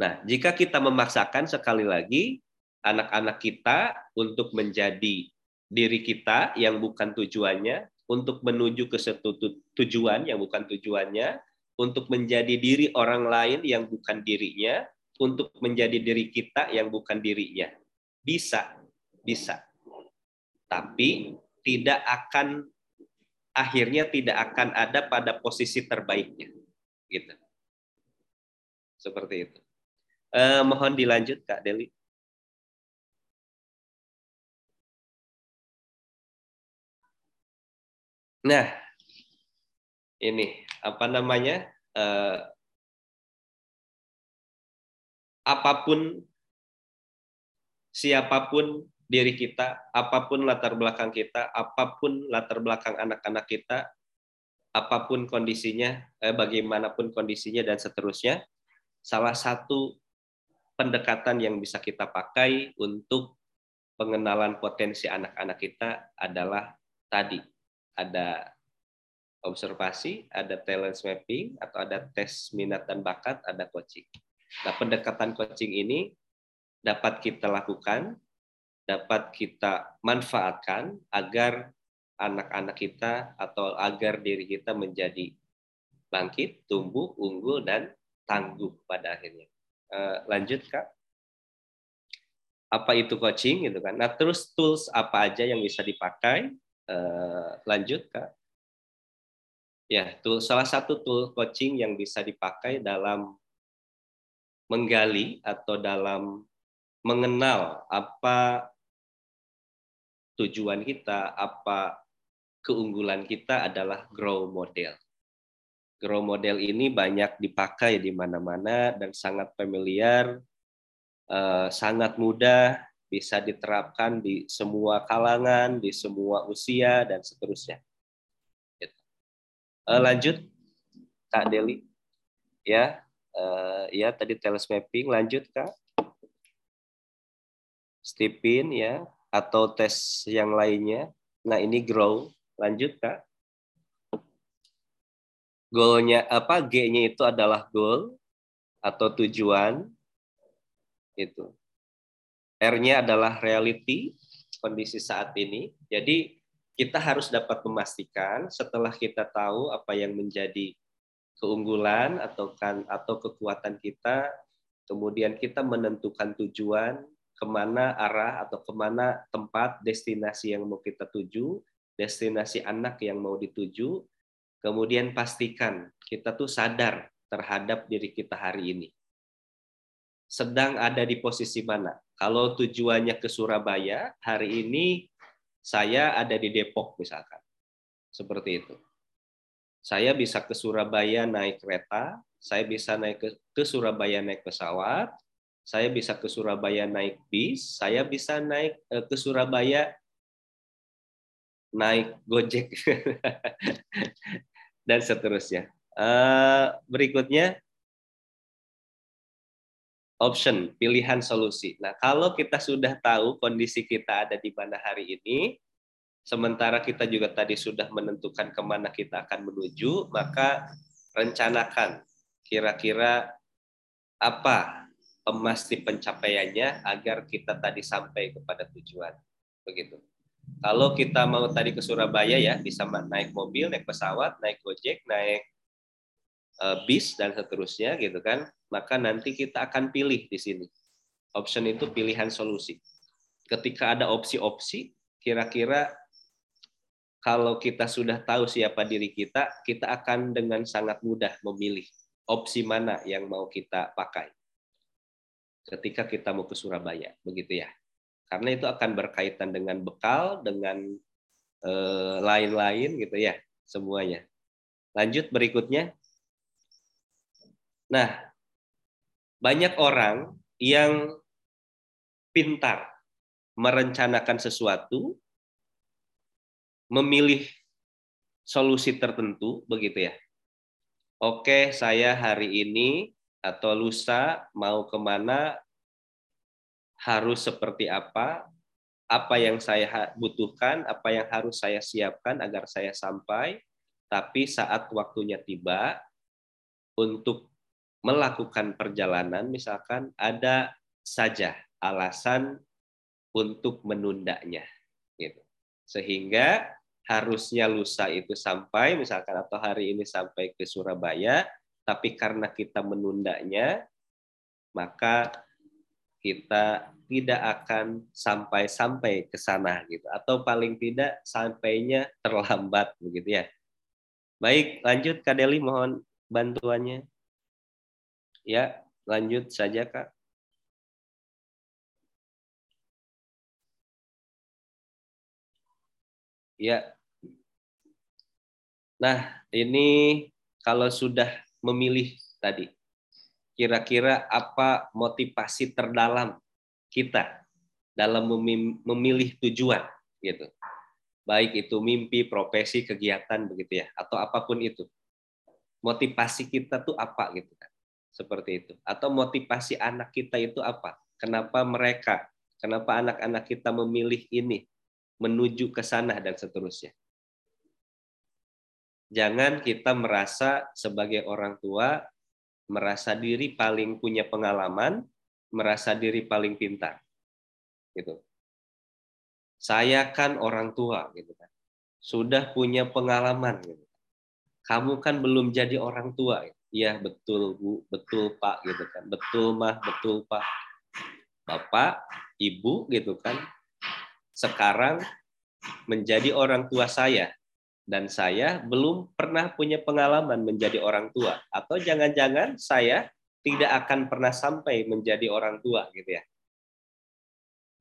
Nah, jika kita memaksakan sekali lagi anak-anak kita untuk menjadi diri kita yang bukan tujuannya, untuk menuju ke satu tujuan yang bukan tujuannya, untuk menjadi diri orang lain yang bukan dirinya, untuk menjadi diri kita yang bukan dirinya. Bisa, bisa. Tapi tidak akan akhirnya tidak akan ada pada posisi terbaiknya. Gitu. Seperti itu. Eh, mohon dilanjut Kak Deli. Nah, ini apa namanya? Eh, apa pun siapa pun diri kita, apa pun latar belakang kita, apa pun latar belakang anak-anak kita, apa pun kondisinya, eh, bagaimanapun kondisinya dan seterusnya, salah satu pendekatan yang bisa kita pakai untuk pengenalan potensi anak-anak kita adalah tadi ada observasi, ada talent mapping atau ada tes minat dan bakat, ada coaching. Nah, pendekatan coaching ini dapat kita lakukan dapat kita manfaatkan agar anak-anak kita atau agar diri kita menjadi bangkit, tumbuh, unggul, dan tangguh pada akhirnya. Uh, lanjut kak. Apa itu coaching gitu kan? Nah terus tools apa aja yang bisa dipakai? Uh, lanjut kak. Ya, tool, salah satu tool coaching yang bisa dipakai dalam menggali atau dalam mengenal apa tujuan kita, apa keunggulan kita adalah grow model. Grow model ini banyak dipakai di mana-mana dan sangat familiar, eh, sangat mudah, bisa diterapkan di semua kalangan, di semua usia, dan seterusnya. Gitu. Eh, lanjut, Kak Deli. Ya, eh, ya tadi telesmapping. Lanjut, Kak. Stepin, ya atau tes yang lainnya. Nah, ini grow. Lanjut, Kak. Goalnya apa? G-nya itu adalah goal atau tujuan. Itu. R-nya adalah reality, kondisi saat ini. Jadi, kita harus dapat memastikan setelah kita tahu apa yang menjadi keunggulan atau kan atau kekuatan kita, kemudian kita menentukan tujuan, ke mana arah atau ke mana tempat destinasi yang mau kita tuju, destinasi anak yang mau dituju, kemudian pastikan kita tuh sadar terhadap diri kita hari ini. Sedang ada di posisi mana? Kalau tujuannya ke Surabaya, hari ini saya ada di Depok misalkan. Seperti itu. Saya bisa ke Surabaya naik kereta, saya bisa naik ke, ke Surabaya naik pesawat, saya bisa ke Surabaya naik bis, saya bisa naik eh, ke Surabaya naik Gojek dan seterusnya. Eh, berikutnya option, pilihan solusi. Nah, kalau kita sudah tahu kondisi kita ada di mana hari ini, sementara kita juga tadi sudah menentukan ke mana kita akan menuju, maka rencanakan kira-kira apa pemasti pencapaiannya agar kita tadi sampai kepada tujuan. Begitu. Kalau kita mau tadi ke Surabaya ya bisa naik mobil, naik pesawat, naik gojek, naik bis dan seterusnya gitu kan. Maka nanti kita akan pilih di sini. Option itu pilihan solusi. Ketika ada opsi-opsi, kira-kira kalau kita sudah tahu siapa diri kita, kita akan dengan sangat mudah memilih opsi mana yang mau kita pakai ketika kita mau ke Surabaya, begitu ya. Karena itu akan berkaitan dengan bekal, dengan eh, lain-lain eh, gitu ya, semuanya. Lanjut berikutnya. Nah, banyak orang yang pintar merencanakan sesuatu, memilih solusi tertentu, begitu ya. Oke saya hari ini atau lusa mau ke mana harus seperti apa, apa yang saya butuhkan, apa yang harus saya siapkan agar saya sampai, tapi saat waktunya tiba untuk melakukan perjalanan misalkan ada saja alasan untuk menundanya gitu. Sehingga harusnya lusa itu sampai misalkan atau hari ini sampai ke Surabaya tapi karena kita menundanya maka kita tidak akan sampai-sampai ke sana gitu atau paling tidak sampainya terlambat begitu ya. Baik, lanjut Kak Deli mohon bantuannya. Ya, lanjut saja Kak. Ya, Nah, ini kalau sudah memilih tadi, kira-kira apa motivasi terdalam kita dalam memilih tujuan gitu. Baik itu mimpi, profesi, kegiatan begitu ya, atau apa pun itu. Motivasi kita tuh apa gitu kan. Seperti itu. Atau motivasi anak kita itu apa? Kenapa mereka, kenapa anak-anak kita memilih ini, menuju ke sana dan seterusnya jangan kita merasa sebagai orang tua merasa diri paling punya pengalaman, merasa diri paling pintar. Gitu. Saya kan orang tua gitu kan. Sudah punya pengalaman gitu. Kamu kan belum jadi orang tua. Iya, betul Bu, betul Pak gitu kan. Betul Mah, betul Pak. Bapak, Ibu gitu kan. Sekarang menjadi orang tua saya dan saya belum pernah punya pengalaman menjadi orang tua atau jangan-jangan saya tidak akan pernah sampai menjadi orang tua gitu ya.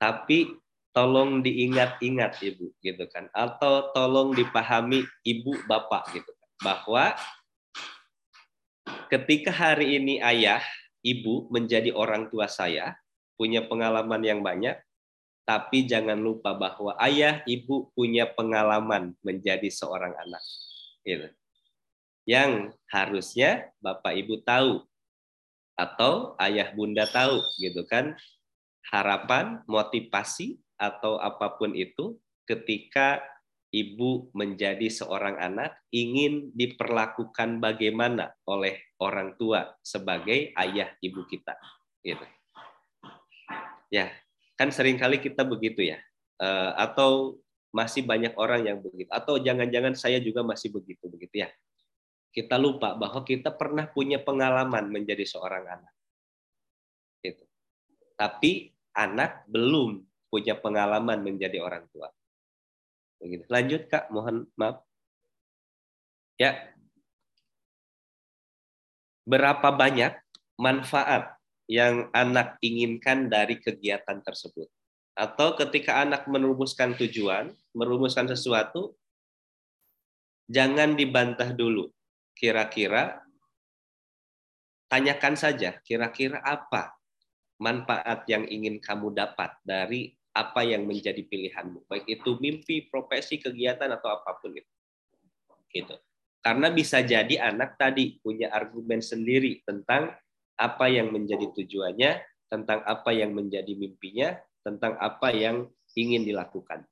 Tapi tolong diingat-ingat Ibu gitu kan atau tolong dipahami Ibu Bapak gitu kan bahwa ketika hari ini ayah, ibu menjadi orang tua saya, punya pengalaman yang banyak, tapi jangan lupa bahwa ayah ibu punya pengalaman menjadi seorang anak. Gitu. Yang harusnya bapak ibu tahu atau ayah bunda tahu gitu kan harapan, motivasi atau apa pun itu ketika ibu menjadi seorang anak ingin diperlakukan bagaimana oleh orang tua sebagai ayah ibu kita gitu. Ya, Kan sering kali kita begitu ya. Uh, atau masih banyak orang yang begitu. Atau jangan-jangan saya juga masih begitu begitu ya. Kita lupa bahwa kita pernah punya pengalaman menjadi seorang anak. Gitu. Tapi anak belum punya pengalaman menjadi orang tua. Begitu. Lanjut Kak, mohon maaf. Ya. Berapa banyak manfaat yang anak inginkan dari kegiatan tersebut. Atau ketika anak merumuskan tujuan, merumuskan sesuatu, jangan dibantah dulu. Kira-kira tanyakan saja, kira-kira apa manfaat yang ingin kamu dapat dari apa yang menjadi pilihanmu, baik itu mimpi, profesi, kegiatan atau apa pun itu. Gitu. Karena bisa jadi anak tadi punya argumen sendiri tentang apa yang menjadi tujuannya, tentang apa yang menjadi mimpinya, tentang apa yang ingin dilakukan.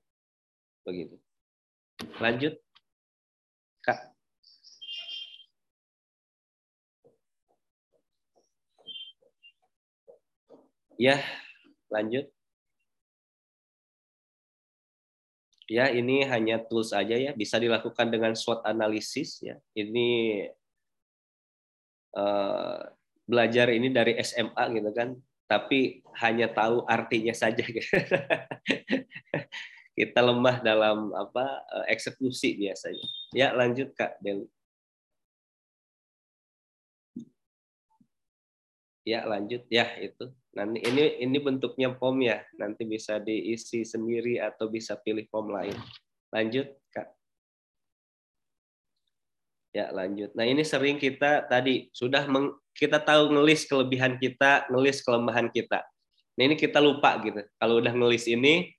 Begitu. Lanjut. Kak. Ya, lanjut. Ya, ini hanya tools aja ya, bisa dilakukan dengan SWOT analisis ya. Ini uh, belajar ini dari SMA gitu kan, tapi hanya tahu artinya saja. Gitu. Kita lemah dalam apa eh, eksekusi biasanya. Ya, lanjut Kak Deli. Ya, lanjut ya itu. Nanti ini ini bentuknya form ya. Nanti bisa diisi sendiri atau bisa pilih form lain. Lanjut, Kak. Ya, lanjut. Nah, ini sering kita tadi sudah meng, kita tahu ngelis kelebihan kita, ngelis kelemahan kita. Nah, ini kita lupa gitu. Kalau udah ngelis ini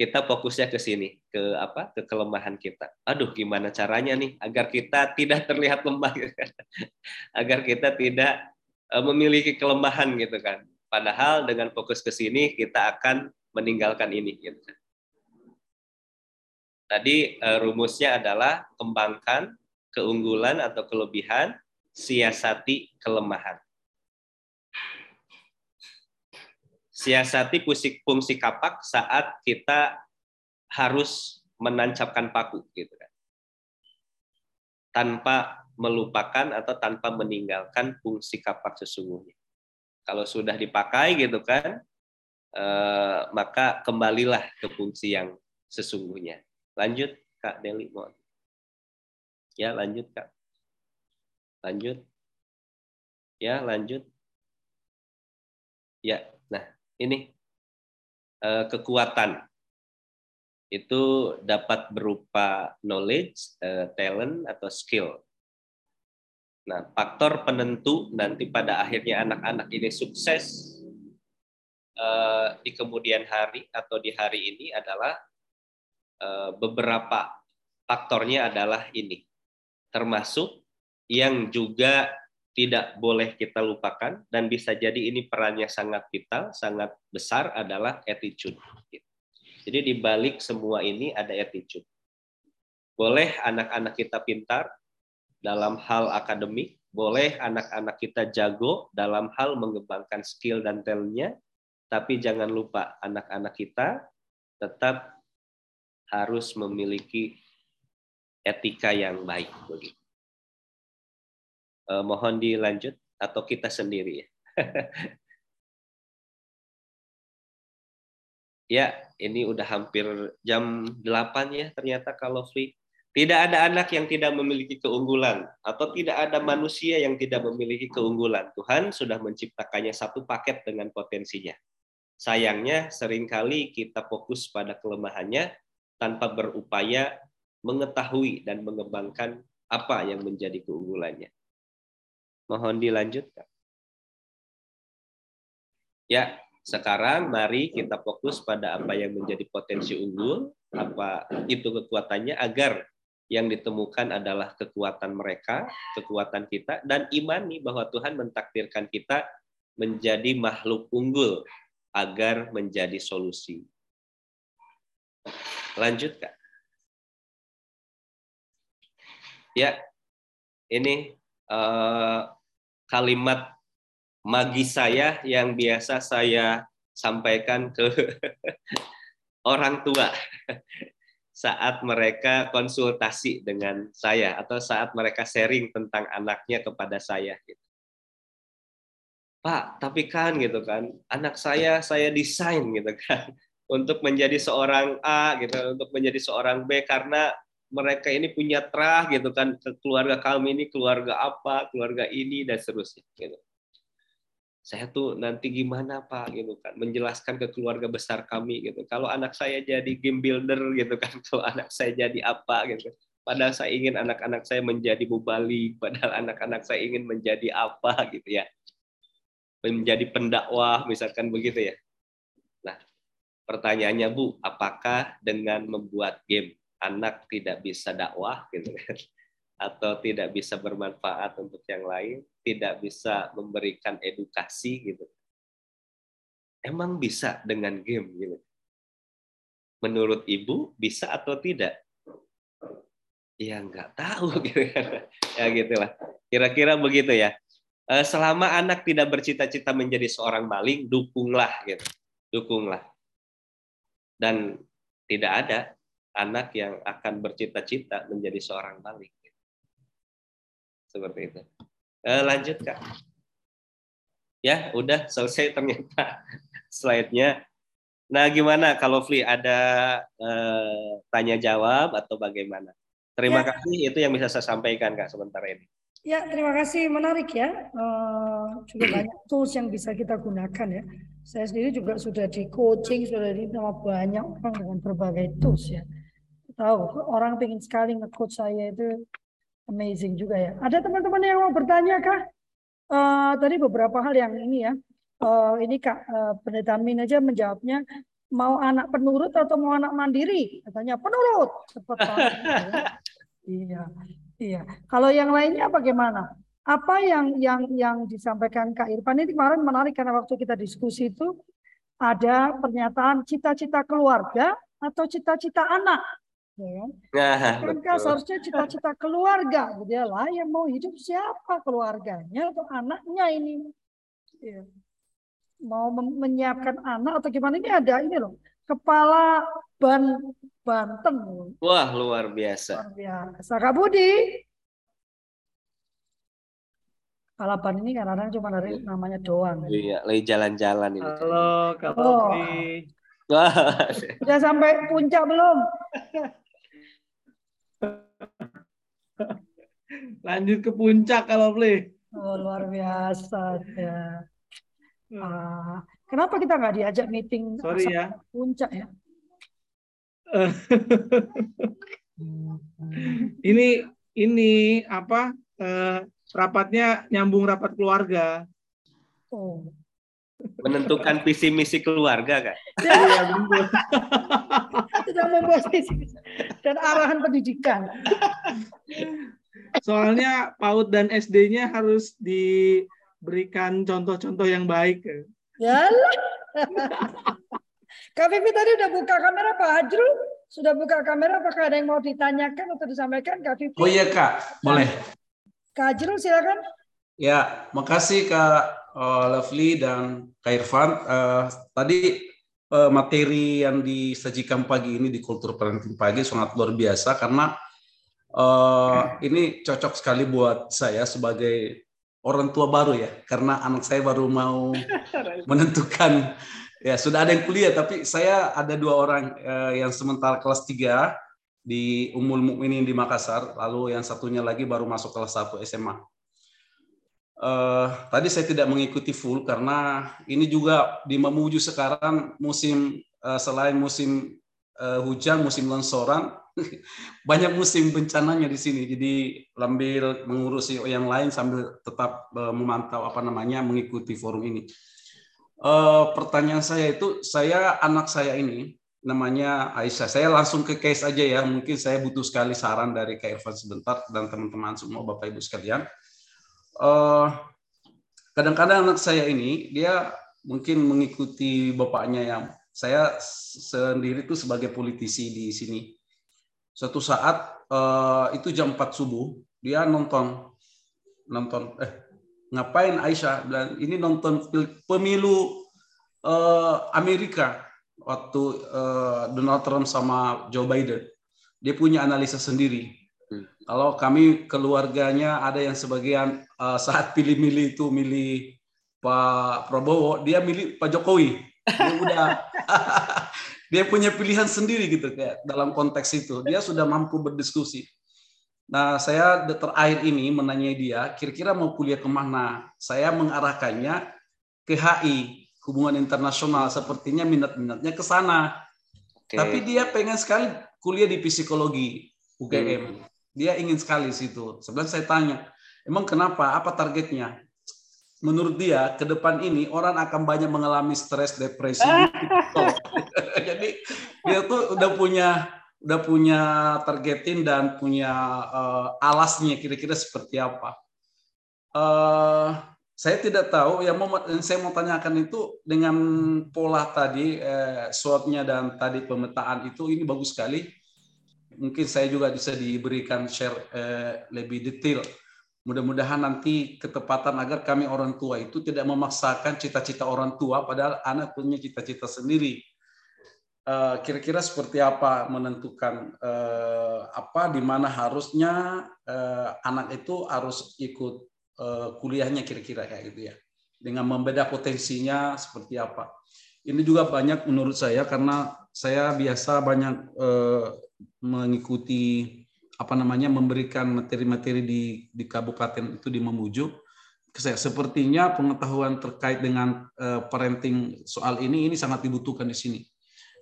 kita fokusnya ke sini, ke apa? ke kelemahan kita. Aduh, gimana caranya nih agar kita tidak terlihat lemah gitu. agar kita tidak Eh, memiliki kelemahan gitu kan. Padahal dengan fokus ke sini kita akan meninggalkan ini gitu. Tadi eh, rumusnya adalah kembangkan keunggulan atau kelebihan, siasati kelemahan. Siasati fungsi, fungsi kapak saat kita harus menancapkan paku gitu kan. Tanpa melupakan atau tanpa meninggalkan fungsi kapak sesungguhnya. Kalau sudah dipakai gitu kan, eh, maka kembalilah ke fungsi yang sesungguhnya. Lanjut Kak Deli mohon. Ya, lanjut Kak. Lanjut. Ya, lanjut. Ya, nah ini eh, kekuatan itu dapat berupa knowledge, eh, talent atau skill Nah, faktor penentu nanti pada akhirnya anak-anak ini sukses uh, di kemudian hari atau di hari ini adalah uh, beberapa faktornya adalah ini, termasuk yang juga tidak boleh kita lupakan dan bisa jadi ini perannya sangat vital, sangat besar adalah attitude. Jadi di balik semua ini ada attitude. Boleh anak-anak kita pintar, dalam hal akademik, boleh anak-anak kita jago dalam hal mengembangkan skill dan talentnya, tapi jangan lupa anak-anak kita tetap harus memiliki etika yang baik. Eh, mohon dilanjut atau kita sendiri ya. ya, ini udah hampir jam 8 ya ternyata kalau free. Tidak ada anak yang tidak memiliki keunggulan atau tidak ada manusia yang tidak memiliki keunggulan. Tuhan sudah menciptakannya satu paket dengan potensinya. Sayangnya sering kali kita fokus pada kelemahannya tanpa berupaya mengetahui dan mengembangkan apa yang menjadi keunggulannya. Mohon dilanjutkan. Ya, sekarang mari kita fokus pada apa yang menjadi potensi unggul, apa itu kekuatannya agar yang ditemukan adalah kekuatan mereka, kekuatan kita, dan imani bahwa Tuhan mentakdirkan kita menjadi makhluk unggul agar menjadi solusi. Lanjut, Kak. Ya, ini uh, kalimat magi saya yang biasa saya sampaikan ke orang tua saat mereka konsultasi dengan saya atau saat mereka sharing tentang anaknya kepada saya gitu. Pak, tapi kan gitu kan, anak saya saya desain gitu kan untuk menjadi seorang A gitu, untuk menjadi seorang B karena mereka ini punya terah gitu kan, keluarga kami ini keluarga apa, keluarga ini dan seterusnya gitu saya tuh nanti gimana pak? Gitu kan. Menjelaskan ke keluarga besar kami gitu. Kalau anak saya jadi game builder gitu kan. Kalau anak saya jadi apa gitu. Padahal saya ingin anak-anak saya menjadi mubali padahal anak-anak saya ingin menjadi apa gitu ya. Menjadi pendakwah misalkan begitu ya. Nah pertanyaannya bu apakah dengan membuat game anak tidak bisa dakwah gitu kan atau tidak bisa bermanfaat untuk yang lain, tidak bisa memberikan edukasi gitu. Emang bisa dengan game gitu. Menurut ibu bisa atau tidak? Ya nggak tahu gitu kan. Ya gitulah. Kira-kira begitu ya. Eh, selama anak tidak bercita-cita menjadi seorang maling, dukunglah gitu. Dukunglah. Dan tidak ada anak yang akan bercita-cita menjadi seorang maling. Seperti itu. Eh, lanjut Kak. Ya, udah selesai ternyata slide-nya. Nah, gimana kalau Fli ada eh, tanya jawab atau bagaimana? Terima ya. kasih itu yang bisa saya sampaikan Kak sementara ini. Ya, terima kasih. Menarik ya. Uh, juga banyak tools yang bisa kita gunakan ya. Saya sendiri juga sudah di coaching, sudah di sama banyak orang dengan berbagai tools ya. Tahu, orang pengen sekali nge-coach saya itu amazing juga ya. Ada teman-teman yang mau bertanya kah? Uh, tadi beberapa hal yang ini ya. Uh, ini Kak uh, Pendeta Min aja menjawabnya mau anak penurut atau mau anak mandiri? Katanya penurut. Ya. Iya. Iya. Kalau yang lainnya bagaimana? Apa yang yang yang disampaikan Kak Irfan ini kemarin menarik karena waktu kita diskusi itu ada pernyataan cita-cita keluarga atau cita-cita anak. Ya, kan? Nah, seharusnya cita-cita keluarga. Dia lah yang mau hidup siapa keluarganya atau anaknya ini. Ya. Mau menyiapkan anak atau gimana ini ada ini loh. Kepala ban Banten. Wah, luar biasa. Luar biasa. Kak Budi. Palapan ini kadang-kadang cuma dari namanya doang. Iya, lagi jalan-jalan ini. Halo, Kak oh. Wah. Sudah sampai puncak belum? Lanjut ke puncak kalau beli. Oh, luar biasa ya. Uh, kenapa kita nggak diajak meeting Sorry ya. puncak ya? ini ini apa uh, rapatnya nyambung rapat keluarga. Oh. Menentukan visi misi keluarga kan? Iya betul. Tidak membuat visi dan arahan pendidikan. Soalnya PAUD dan SD-nya harus diberikan contoh-contoh yang baik. Ya. Kak Vivi tadi udah buka kamera Pak Hajrul? Sudah buka kamera apakah ada yang mau ditanyakan atau disampaikan Kak Vivi? Oh iya Kak, boleh. Kak Hajrul silakan. Ya, makasih Kak uh, Lovely dan Kak Irfan. Uh, tadi uh, materi yang disajikan pagi ini di Kultur Parenting Pagi sangat luar biasa karena uh, ini cocok sekali buat saya sebagai orang tua baru ya, karena anak saya baru mau menentukan Ya, sudah ada yang kuliah, tapi saya ada dua orang uh, yang sementara kelas 3 di Umul Mukminin di Makassar, lalu yang satunya lagi baru masuk kelas 1 SMA. Uh, tadi saya tidak mengikuti full karena ini juga di Mamuju sekarang musim uh, selain musim uh, hujan, musim longsoran, banyak musim bencananya di sini. Jadi sambil mengurusi yang lain sambil tetap uh, memantau apa namanya mengikuti forum ini. Uh, pertanyaan saya itu, saya anak saya ini namanya Aisyah. Saya langsung ke case aja ya. Mungkin saya butuh sekali saran dari Kak Irfan sebentar dan teman-teman semua Bapak Ibu sekalian. Eh, kadang-kadang anak saya ini dia mungkin mengikuti bapaknya yang saya sendiri itu sebagai politisi di sini. Suatu saat uh, itu jam 4 subuh dia nonton nonton eh ngapain Aisyah dan ini nonton pemilu uh, Amerika waktu uh, Donald Trump sama Joe Biden dia punya analisa sendiri. Kalau kami keluarganya ada yang sebagian uh, saat pilih-milih itu milih Pak Prabowo dia milih Pak Jokowi dia udah dia punya pilihan sendiri gitu kayak dalam konteks itu dia sudah mampu berdiskusi Nah, saya terakhir ini menanya dia, kira-kira mau kuliah ke mana? Saya mengarahkannya ke HI, hubungan internasional. Sepertinya minat-minatnya ke sana. Okay. Tapi dia pengen sekali kuliah di psikologi UGM. Hmm. Dia ingin sekali situ. Sebenarnya saya tanya, emang kenapa? Apa targetnya? Menurut dia, ke depan ini orang akan banyak mengalami stres, depresi. Jadi dia tuh udah punya udah punya targetin dan punya uh, alasnya kira-kira seperti apa. Uh, saya tidak tahu yang mau yang saya mau tanyakan itu dengan pola tadi eh, SWOT-nya dan tadi pemetaan itu ini bagus sekali. Mungkin saya juga bisa diberikan share eh, lebih detail. Mudah-mudahan nanti ketepatan agar kami orang tua itu tidak memaksakan cita-cita orang tua padahal anak punya cita-cita sendiri. Eh, kira-kira seperti apa menentukan uh, apa di mana harusnya uh, anak itu harus ikut kuliahnya kira-kira kayak gitu ya. Dengan membeda potensinya seperti apa. Ini juga banyak menurut saya karena saya biasa banyak mengikuti apa namanya memberikan materi-materi di di kabupaten itu di Mamuju sepertinya pengetahuan terkait dengan uh, parenting soal ini ini sangat dibutuhkan di sini.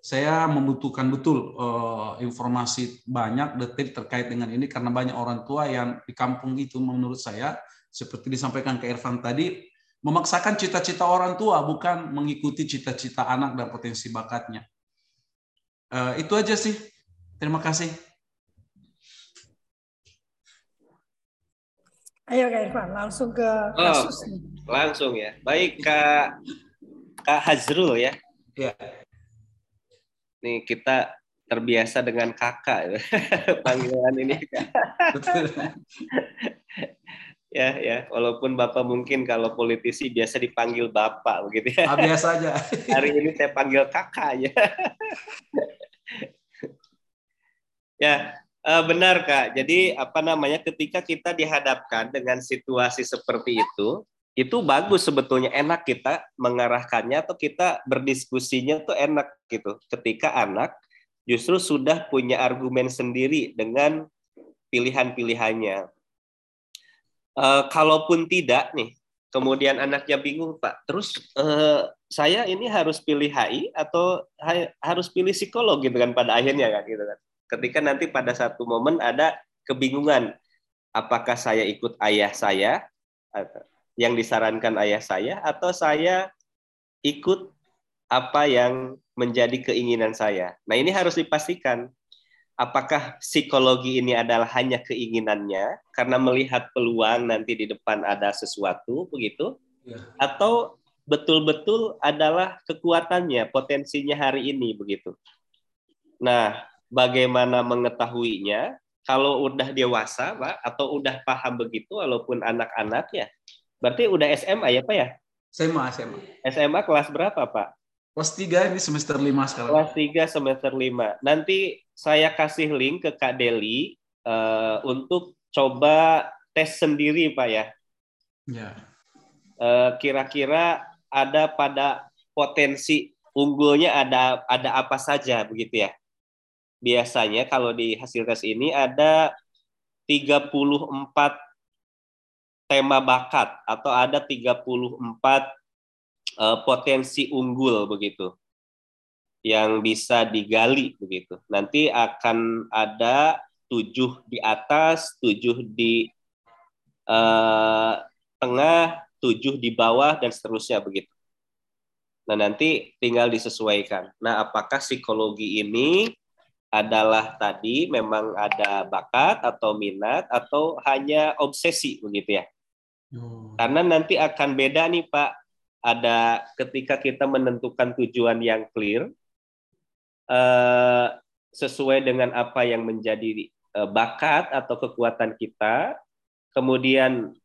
Saya membutuhkan betul uh, informasi banyak detik terkait dengan ini karena banyak orang tua yang di kampung itu menurut saya seperti disampaikan ke Irfan tadi memaksakan cita-cita orang tua bukan mengikuti cita-cita anak dan potensi bakatnya. Uh, itu aja sih. Terima kasih. Ayo Kak Irfan, langsung ke oh, kasus oh, nih. Langsung ya. Baik Kak Kak Hazrul ya. Ya. Nih kita terbiasa dengan kakak panggilan ini. ya ya, walaupun Bapak mungkin kalau politisi biasa dipanggil Bapak begitu ya. Ah, biasa aja. Hari ini saya panggil kakak ya. ya, Uh, benar kak. Jadi apa namanya ketika kita dihadapkan dengan situasi seperti itu, itu bagus sebetulnya enak kita mengarahkannya atau kita berdiskusinya tuh enak gitu. Ketika anak justru sudah punya argumen sendiri dengan pilihan-pilihannya. Uh, kalaupun tidak nih, kemudian anaknya bingung pak, terus uh, saya ini harus pilih HI atau harus pilih psikolog gitu kan pada akhirnya kan gitu kan ketika nanti pada satu momen ada kebingungan apakah saya ikut ayah saya yang disarankan ayah saya atau saya ikut apa yang menjadi keinginan saya. Nah, ini harus dipastikan apakah psikologi ini adalah hanya keinginannya karena melihat peluang nanti di depan ada sesuatu begitu ya. atau betul-betul adalah kekuatannya, potensinya hari ini begitu. Nah, bagaimana mengetahuinya kalau udah dewasa pak atau udah paham begitu walaupun anak-anak ya berarti udah SMA ya pak ya? SMA SMA SMA kelas berapa pak? Kelas 3 ini semester 5 sekarang. Kelas 3 semester 5 nanti saya kasih link ke Kak Deli uh, untuk coba tes sendiri pak ya. Ya. Uh, kira-kira ada pada potensi unggulnya ada ada apa saja begitu ya biasanya kalau di hasil tes ini ada 34 tema bakat atau ada 34 uh, potensi unggul begitu yang bisa digali begitu. Nanti akan ada tujuh di atas, tujuh di uh, tengah, tujuh di bawah dan seterusnya begitu. Nah nanti tinggal disesuaikan. Nah apakah psikologi ini adalah tadi memang ada bakat atau minat atau hanya obsesi begitu ya. Oh. Karena nanti akan beda nih Pak. Ada ketika kita menentukan tujuan yang clear eh, sesuai dengan apa yang menjadi eh, bakat atau kekuatan kita. Kemudian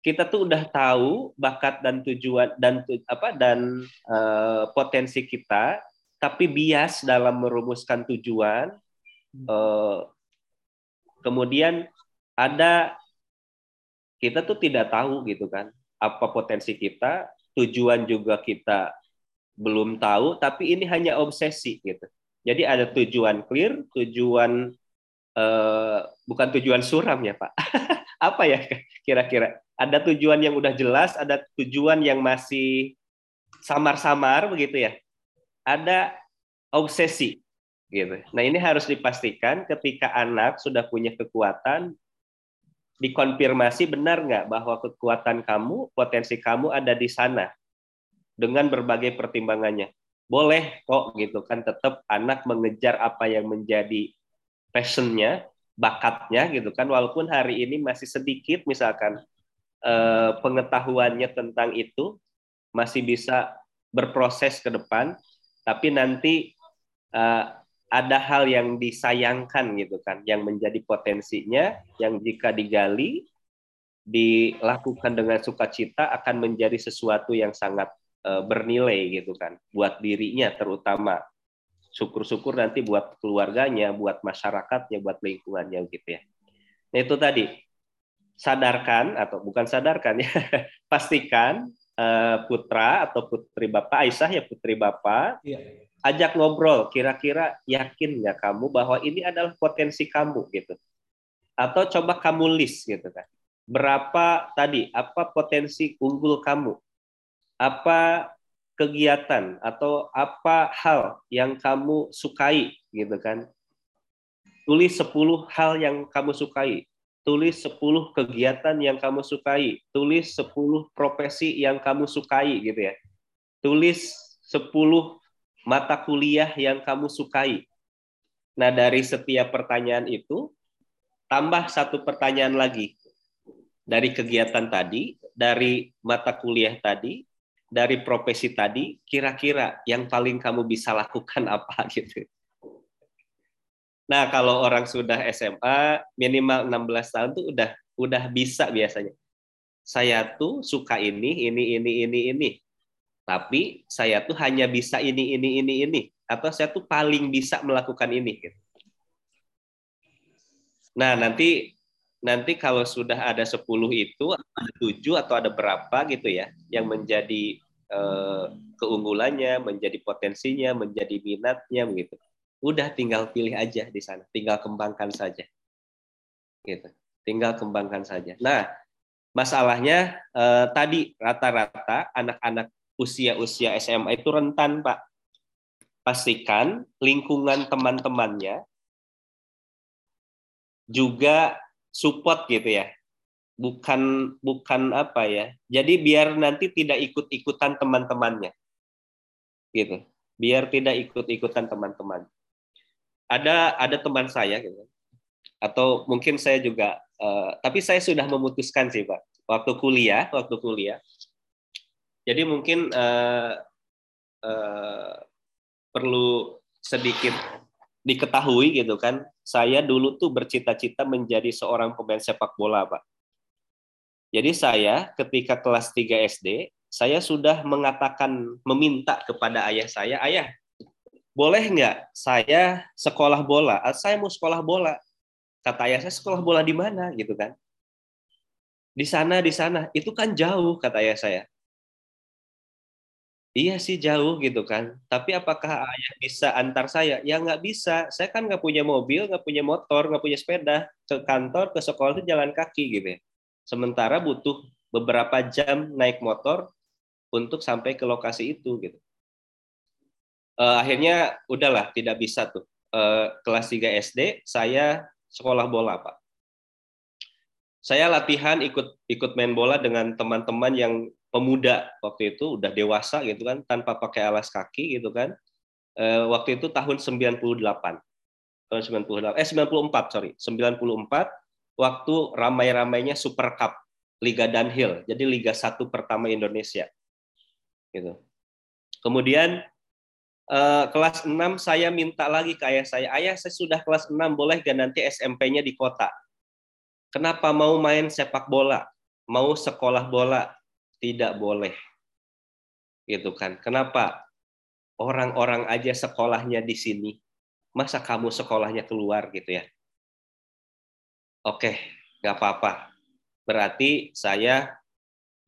kita tuh udah tahu bakat dan tujuan dan apa dan eh, potensi kita tapi bias dalam merumuskan tujuan. Uh, kemudian ada kita tuh tidak tahu gitu kan apa potensi kita, tujuan juga kita belum tahu, tapi ini hanya obsesi gitu. Jadi ada tujuan clear, tujuan uh, bukan tujuan suram ya Pak. apa ya kira-kira? Ada tujuan yang udah jelas, ada tujuan yang masih samar-samar begitu ya ada obsesi gitu. Nah, ini harus dipastikan ketika anak sudah punya kekuatan dikonfirmasi benar nggak bahwa kekuatan kamu, potensi kamu ada di sana dengan berbagai pertimbangannya. Boleh kok gitu kan tetap anak mengejar apa yang menjadi passionnya, bakatnya gitu kan walaupun hari ini masih sedikit misalkan eh, pengetahuannya tentang itu masih bisa berproses ke depan tapi nanti uh, ada hal yang disayangkan gitu kan, yang menjadi potensinya, yang jika digali dilakukan dengan sukacita akan menjadi sesuatu yang sangat uh, bernilai gitu kan buat dirinya terutama. Syukur-syukur nanti buat keluarganya buat masyarakatnya buat lingkungannya gitu ya. Nah itu tadi. Sadarkan atau bukan sadarkan ya pastikan putra atau putri bapak Aisyah ya putri bapak iya. ajak ngobrol kira-kira yakin nggak kamu bahwa ini adalah potensi kamu gitu? Atau coba kamu list gitu kan? Berapa tadi apa potensi unggul kamu? Apa kegiatan atau apa hal yang kamu sukai gitu kan? Tulis 10 hal yang kamu sukai tulis 10 kegiatan yang kamu sukai. Tulis 10 profesi yang kamu sukai gitu ya. Tulis 10 mata kuliah yang kamu sukai. Nah dari setiap pertanyaan itu tambah satu pertanyaan lagi. Dari kegiatan tadi, dari mata kuliah tadi, dari profesi tadi, kira-kira yang paling kamu bisa lakukan apa gitu. Nah, kalau orang sudah SMA minimal 16 tahun tuh udah udah bisa biasanya. Saya tuh suka ini, ini, ini, ini, ini. Tapi saya tuh hanya bisa ini, ini, ini, ini. Atau saya tuh paling bisa melakukan ini. Gitu. Nah, nanti nanti kalau sudah ada 10 itu ada 7 atau ada berapa gitu ya yang menjadi eh, keunggulannya, menjadi potensinya, menjadi minatnya begitu. Udah tinggal pilih aja di sana, tinggal kembangkan saja. Gitu. Tinggal kembangkan saja. Nah, masalahnya eh, tadi rata-rata anak-anak usia-usia SMA itu rentan, Pak. Pastikan lingkungan teman-temannya juga support gitu ya bukan bukan apa ya jadi biar nanti tidak ikut-ikutan teman-temannya gitu biar tidak ikut-ikutan teman-teman ada ada teman saya gitu. Atau mungkin saya juga uh, tapi saya sudah memutuskan sih pak. Waktu kuliah waktu kuliah. Jadi mungkin uh, uh, perlu sedikit diketahui gitu kan, saya dulu tuh bercita-cita menjadi seorang pemain sepak bola, Pak. Jadi saya ketika kelas 3 SD, saya sudah mengatakan meminta kepada ayah saya, ayah, boleh nggak saya sekolah bola? Ah, saya mau sekolah bola. Kata ayah saya sekolah bola di mana gitu kan? Di sana, di sana. Itu kan jauh kata ayah saya. Iya sih jauh gitu kan. Tapi apakah ayah bisa antar saya? Ya nggak bisa. Saya kan nggak punya mobil, nggak punya motor, nggak punya sepeda. Ke kantor, ke sekolah itu jalan kaki gitu ya. Sementara butuh beberapa jam naik motor untuk sampai ke lokasi itu gitu. Uh, akhirnya udahlah tidak bisa tuh. Uh, kelas 3 SD saya sekolah bola pak. Saya latihan ikut ikut main bola dengan teman-teman yang pemuda waktu itu udah dewasa gitu kan tanpa pakai alas kaki gitu kan. E, waktu itu tahun 98 tahun 98 eh 94 sorry. 94 waktu ramai-ramainya Super Cup Liga Dunhill. Jadi Liga satu pertama Indonesia. Gitu. Kemudian e, kelas 6 saya minta lagi ke ayah saya ayah saya sudah kelas 6 boleh gak nanti SMP-nya di kota kenapa mau main sepak bola mau sekolah bola tidak boleh. Gitu kan. Kenapa? Orang-orang aja sekolahnya di sini, masa kamu sekolahnya keluar gitu ya? Oke, nggak apa-apa. Berarti saya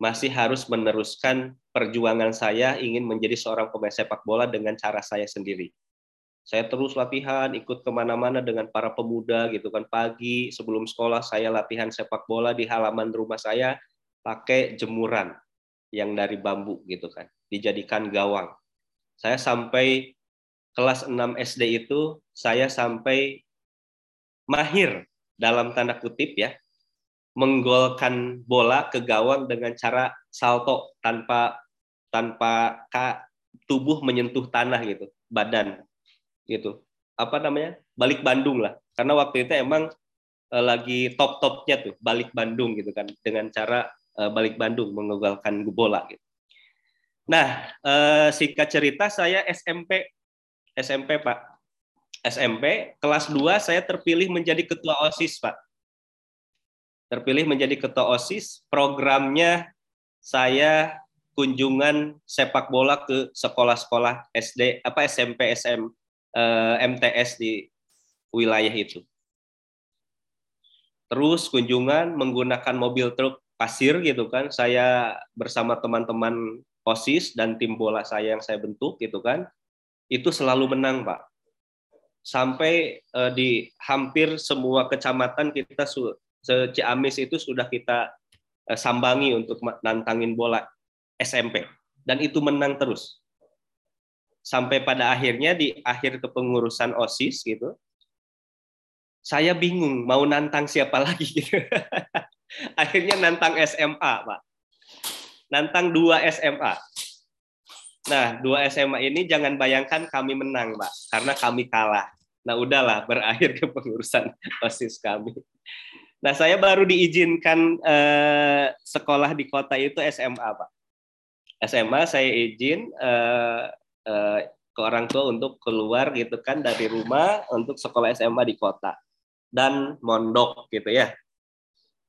masih harus meneruskan perjuangan saya ingin menjadi seorang pemain sepak bola dengan cara saya sendiri. Saya terus latihan, ikut ke mana-mana dengan para pemuda gitu kan. Pagi sebelum sekolah saya latihan sepak bola di halaman rumah saya pakai jemuran yang dari bambu gitu kan, dijadikan gawang. Saya sampai kelas 6 SD itu saya sampai mahir dalam tanda kutip ya, menggolkan bola ke gawang dengan cara salto tanpa tanpa tubuh menyentuh tanah gitu, badan gitu. Apa namanya? Balik Bandung lah. Karena waktu itu emang eh, lagi top-topnya tuh balik Bandung gitu kan dengan cara uh, balik Bandung mengegalkan bola gitu. Nah, uh, singkat cerita saya SMP SMP Pak. SMP kelas 2 saya terpilih menjadi ketua OSIS Pak. terpilih menjadi ketua OSIS, programnya saya kunjungan sepak bola ke sekolah-sekolah SD apa SMP SM eh, MTS di wilayah itu. Terus kunjungan menggunakan mobil truk pasir gitu kan. Saya bersama teman-teman OSIS dan tim bola saya yang saya bentuk gitu kan. Itu selalu menang, Pak. Sampai eh, di hampir semua kecamatan kita Ciamis itu sudah kita eh, sambangi untuk nantangin bola SMP dan itu menang terus. Sampai pada akhirnya di akhir kepengurusan OSIS gitu saya bingung mau nantang siapa lagi gitu. akhirnya nantang SMA Pak. Nantang dua SMA nah dua SMA ini jangan bayangkan kami menang Pak karena kami kalah. Nah udahlah berakhir kepengurusan OSIS kami. Nah, saya baru diizinkan eh, sekolah di kota itu SMA, Pak. SMA saya izin uh, uh, ke orang tua untuk keluar gitu kan dari rumah untuk sekolah SMA di kota dan mondok gitu ya.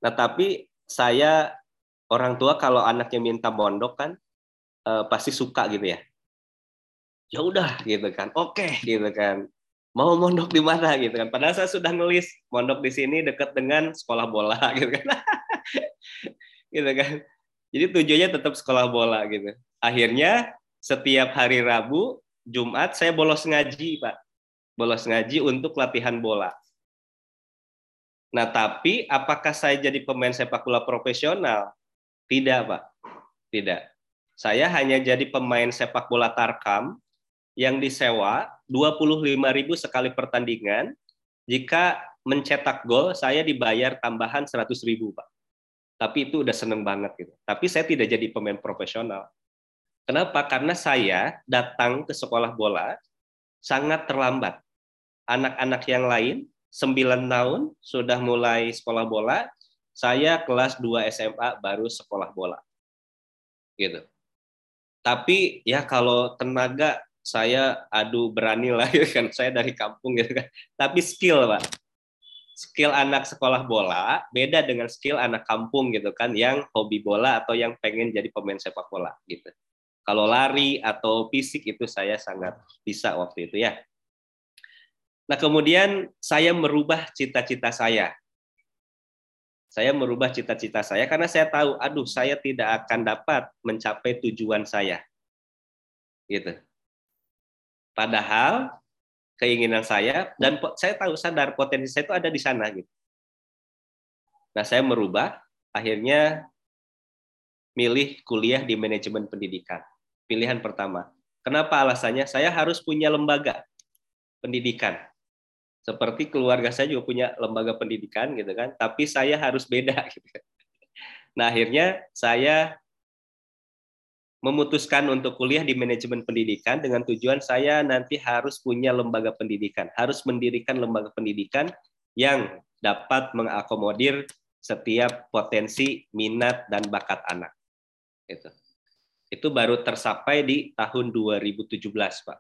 Nah tapi saya orang tua kalau anaknya minta mondok kan uh, pasti suka gitu ya. Ya udah gitu kan, oke gitu kan. Mau mondok di mana gitu kan. Padahal saya sudah nulis mondok di sini dekat dengan sekolah bola gitu kan. gitu kan jadi tujuannya tetap sekolah bola gitu. Akhirnya setiap hari Rabu, Jumat saya bolos ngaji, Pak. Bolos ngaji untuk latihan bola. Nah, tapi apakah saya jadi pemain sepak bola profesional? Tidak, Pak. Tidak. Saya hanya jadi pemain sepak bola tarkam yang disewa 25.000 sekali pertandingan. Jika mencetak gol, saya dibayar tambahan 100.000, Pak tapi itu udah seneng banget gitu. Tapi saya tidak jadi pemain profesional. Kenapa? Karena saya datang ke sekolah bola sangat terlambat. Anak-anak yang lain 9 tahun sudah mulai sekolah bola, saya kelas 2 SMA baru sekolah bola. Gitu. Tapi ya kalau tenaga saya adu berani lah ya kan saya dari kampung gitu kan. Tapi skill, Pak skill anak sekolah bola beda dengan skill anak kampung gitu kan yang hobi bola atau yang pengen jadi pemain sepak bola gitu. Kalau lari atau fisik itu saya sangat bisa waktu itu ya. Nah, kemudian saya merubah cita-cita saya. Saya merubah cita-cita saya karena saya tahu, aduh, saya tidak akan dapat mencapai tujuan saya. Gitu. Padahal keinginan saya dan saya tahu sadar potensi saya itu ada di sana gitu. Nah, saya merubah akhirnya milih kuliah di manajemen pendidikan. Pilihan pertama. Kenapa alasannya? Saya harus punya lembaga pendidikan. Seperti keluarga saya juga punya lembaga pendidikan gitu kan, tapi saya harus beda gitu. Nah, akhirnya saya memutuskan untuk kuliah di manajemen pendidikan dengan tujuan saya nanti harus punya lembaga pendidikan, harus mendirikan lembaga pendidikan yang dapat mengakomodir setiap potensi minat dan bakat anak. Itu. Itu baru tersapai di tahun 2017, Pak.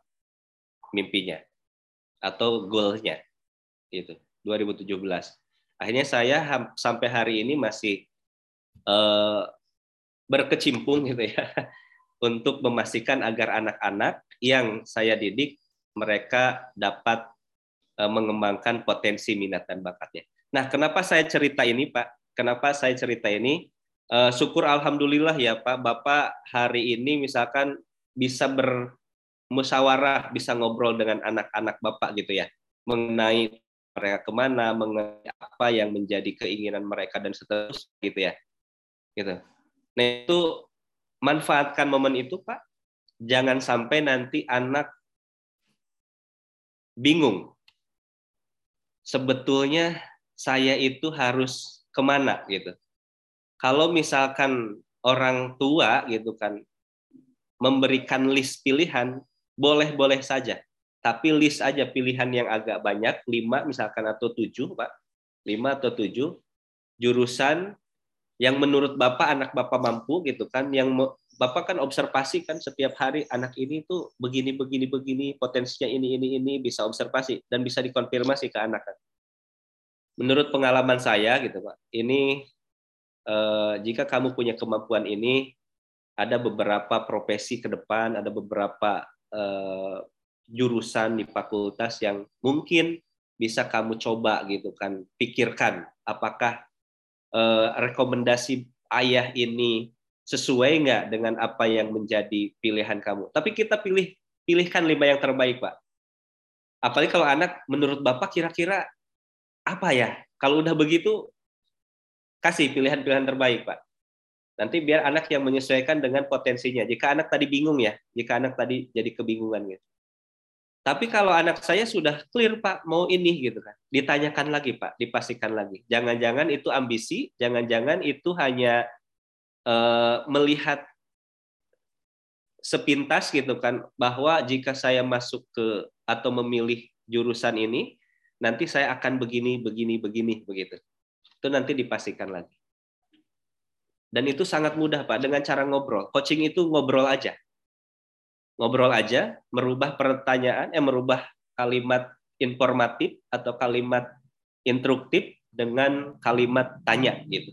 Mimpinya atau goalnya. Itu 2017. Akhirnya saya sampai hari ini masih uh, berkecimpung gitu ya untuk memastikan agar anak-anak yang saya didik mereka dapat uh, mengembangkan potensi minat dan bakatnya. Nah, kenapa saya cerita ini, Pak? Kenapa saya cerita ini? Uh, syukur alhamdulillah ya, Pak. Bapak hari ini misalkan bisa bermusyawarah, bisa ngobrol dengan anak-anak Bapak gitu ya, mengenai mereka ke mana, mengenai apa yang menjadi keinginan mereka dan seterusnya gitu ya. Gitu. Nah, itu manfaatkan momen itu Pak. Jangan sampai nanti anak bingung. Sebetulnya saya itu harus ke mana gitu. Kalau misalkan orang tua gitu kan memberikan list pilihan, boleh-boleh saja. Tapi list aja pilihan yang agak banyak, lima misalkan atau tujuh, Pak. Lima atau tujuh, jurusan yang menurut Bapak anak Bapak mampu gitu kan yang Bapak kan observasi kan setiap hari anak ini tuh begini begini begini potensinya ini ini ini bisa observasi dan bisa dikonfirmasi ke anak kan. Menurut pengalaman saya gitu Pak, ini eh, jika kamu punya kemampuan ini, ada beberapa profesi ke depan, ada beberapa eh, jurusan di fakultas yang mungkin bisa kamu coba gitu kan, pikirkan apakah eh, rekomendasi ayah ini sesuai nggak dengan apa yang menjadi pilihan kamu. Tapi kita pilih pilihkan lima yang terbaik, Pak. Apalagi kalau anak menurut Bapak kira-kira apa ya? Kalau udah begitu kasih pilihan-pilihan terbaik, Pak. Nanti biar anak yang menyesuaikan dengan potensinya. Jika anak tadi bingung ya, jika anak tadi jadi kebingungan gitu. Tapi kalau anak saya sudah clear Pak, mau ini gitu kan. Ditanyakan lagi Pak, dipastikan lagi. Jangan-jangan itu ambisi, jangan-jangan itu hanya uh, melihat sepintas gitu kan bahwa jika saya masuk ke atau memilih jurusan ini nanti saya akan begini begini begini begitu itu nanti dipastikan lagi dan itu sangat mudah pak dengan cara ngobrol coaching itu ngobrol aja ngobrol aja merubah pertanyaan eh merubah kalimat informatif atau kalimat instruktif dengan kalimat tanya gitu.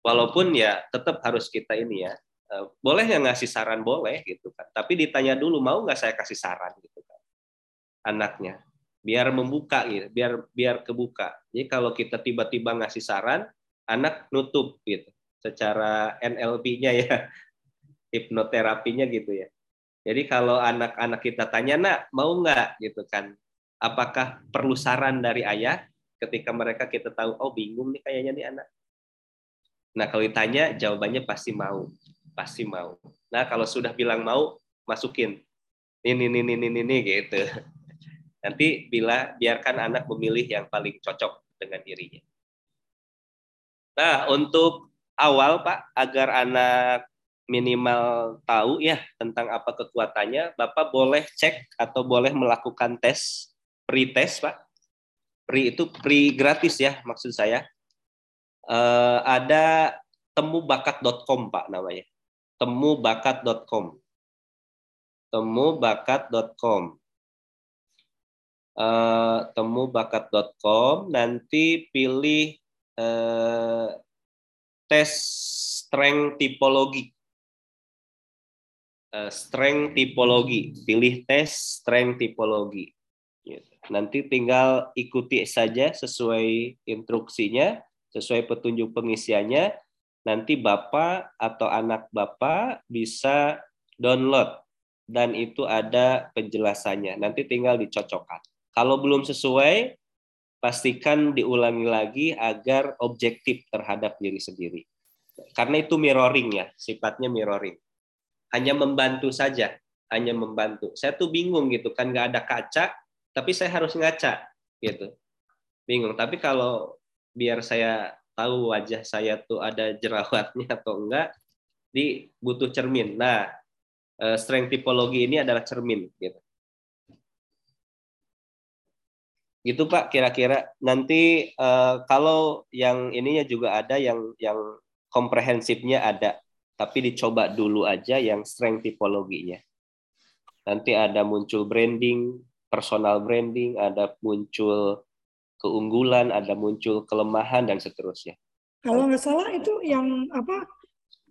Walaupun ya tetap harus kita ini ya Eh, boleh nggak ngasih saran? Boleh gitu kan. Tapi ditanya dulu mau nggak saya kasih saran gitu kan anaknya? Biar membuka gitu biar biar kebuka. Jadi kalau kita tiba-tiba ngasih saran anak nutup gitu. Secara NLP-nya ya hipnoterapinya gitu ya jadi kalau anak-anak kita tanya nak mau nggak gitu kan apakah perlu saran dari ayah ketika mereka kita tahu oh bingung nih kayaknya nih anak nah kalau ditanya jawabannya pasti mau pasti mau. Nah, kalau sudah bilang mau, masukin. Ini, ini, ini, ini, ini, gitu. Nanti bila biarkan anak memilih yang paling cocok dengan dirinya. Nah, untuk awal Pak, agar anak minimal tahu ya tentang apa kekuatannya, Bapak boleh cek atau boleh melakukan tes, pre-test Pak. Pre itu pre gratis ya maksud saya. Uh, ada temubakat.com Pak namanya temubakat.com. Temubakat.com. Uh, temubakat.com nanti pilih uh, tes strength tipologi. Uh, strength tipologi, pilih tes strength tipologi. Gitu. Nanti tinggal ikuti saja sesuai instruksinya, sesuai petunjuk pengisiannya nanti Bapak atau anak Bapak bisa download dan itu ada penjelasannya. Nanti tinggal dicocokkan. Kalau belum sesuai, pastikan diulangi lagi agar objektif terhadap diri sendiri. Karena itu mirroring ya, sifatnya mirroring. Hanya membantu saja, hanya membantu. Saya tuh bingung gitu kan, nggak ada kaca, tapi saya harus ngaca gitu. Bingung. Tapi kalau biar saya tahu wajah saya tuh ada jerawatnya atau enggak, di butuh cermin. Nah, eh, strength tipologi ini adalah cermin gitu. Gitu Pak, kira-kira nanti eh, kalau yang ininya juga ada yang yang komprehensifnya ada, tapi dicoba dulu aja yang strength tipologinya. Nanti ada muncul branding, personal branding, ada muncul keunggulan, ada muncul kelemahan dan seterusnya. Kalau nggak salah itu yang apa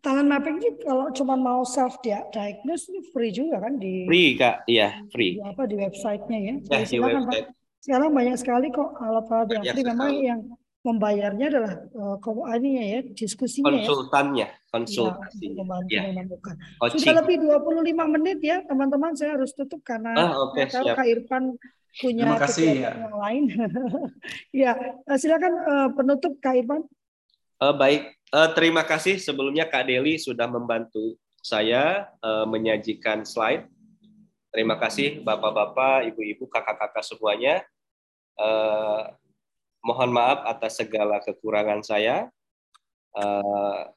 talent mapping ini kalau cuma mau self diagnose ini free juga kan di free kak, iya free. Di, apa di websitenya ya? Ya, di website. Sekarang banyak sekali kok alat-alat yang free memang yang membayarnya adalah uh, ya diskusinya konsultannya ya. konsultasinya ya, ya. menemukan sudah lebih 25 menit ya teman-teman saya harus tutup karena ah, okay, kalau Kak Irfan punya Terima kasih, ya. yang lain. ya, silakan uh, penutup Kak Irfan. Uh, baik, uh, terima kasih sebelumnya Kak Deli sudah membantu saya uh, menyajikan slide. Terima kasih Bapak-bapak, Ibu-ibu, kakak-kakak semuanya. Uh, mohon maaf atas segala kekurangan saya. Uh,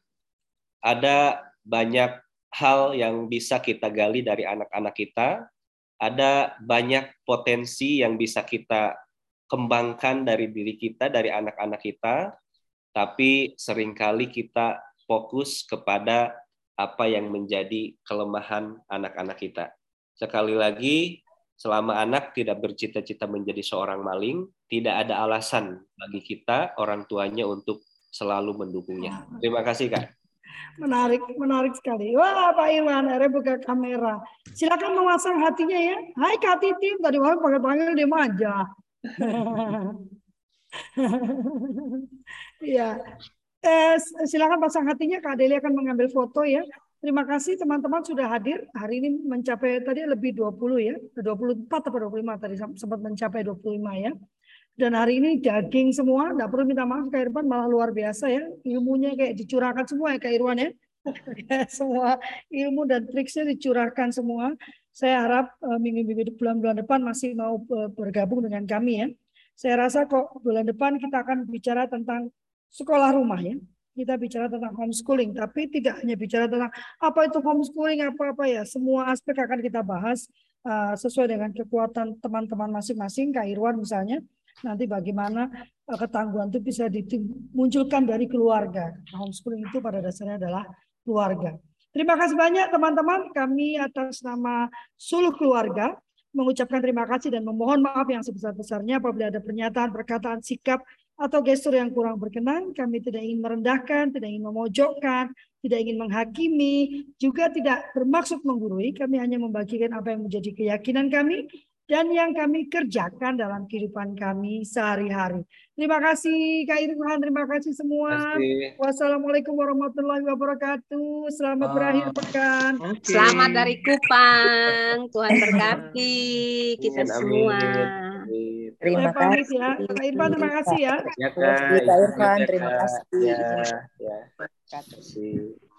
ada banyak hal yang bisa kita gali dari anak-anak kita, ada banyak potensi yang bisa kita kembangkan dari diri kita, dari anak-anak kita, tapi sering kali kita fokus kepada apa yang menjadi kelemahan anak-anak kita. Sekali lagi, selama anak tidak bercita-cita menjadi seorang maling, tidak ada alasan bagi kita, orang tuanya, untuk selalu mendukungnya. Terima kasih Kak. Menarik, menarik sekali. Wah, Pak Iwan, akhirnya buka kamera. Silakan memasang hatinya ya. Hai Kak Titi, tadi malam panggil-panggil dia aja. Iya. Eh, silakan pasang hatinya, Kak Deli akan mengambil foto ya. Terima kasih teman-teman sudah hadir. Hari ini mencapai tadi lebih 20 ya. 24 atau 25 tadi sempat mencapai 25 ya. Dan hari ini daging semua, tidak perlu minta maaf Kak Irfan, malah luar biasa ya. Ilmunya kayak dicurahkan semua ya Kak Irwan ya. semua ilmu dan triksnya dicurahkan semua. Saya harap uh, minggu-minggu bulan-bulan depan masih mau uh, bergabung dengan kami ya. Saya rasa kok bulan depan kita akan bicara tentang sekolah rumah ya. Kita bicara tentang homeschooling, tapi tidak hanya bicara tentang apa itu homeschooling, apa-apa ya. Semua aspek akan kita bahas uh, sesuai dengan kekuatan teman-teman masing-masing. Kak Irwan misalnya, nanti bagaimana eh, ketangguhan itu bisa dimunculkan dari keluarga. Homeschooling itu pada dasarnya adalah keluarga. Terima kasih banyak teman-teman. Kami atas nama seluruh keluarga mengucapkan terima kasih dan memohon maaf yang sebesar-besarnya apabila ada pernyataan, perkataan, sikap, atau gestur yang kurang berkenan. Kami tidak ingin merendahkan, tidak ingin memojokkan, tidak ingin menghakimi, juga tidak bermaksud menggurui. Kami hanya membagikan apa yang menjadi keyakinan kami dan yang kami kerjakan dalam kehidupan kami sehari-hari. Terima kasih Kak Irfan, terima kasih semua. Kasih. Wassalamualaikum warahmatullahi wabarakatuh. Selamat oh. berakhir pekan. Okay. Selamat dari Kupang. Tuhan berkati kita amin, semua. Terima kasih ya. Kak Irfan terima kasih ya. Ya, Kak Irfan terima kasih. Ya, ya. Terima kasih.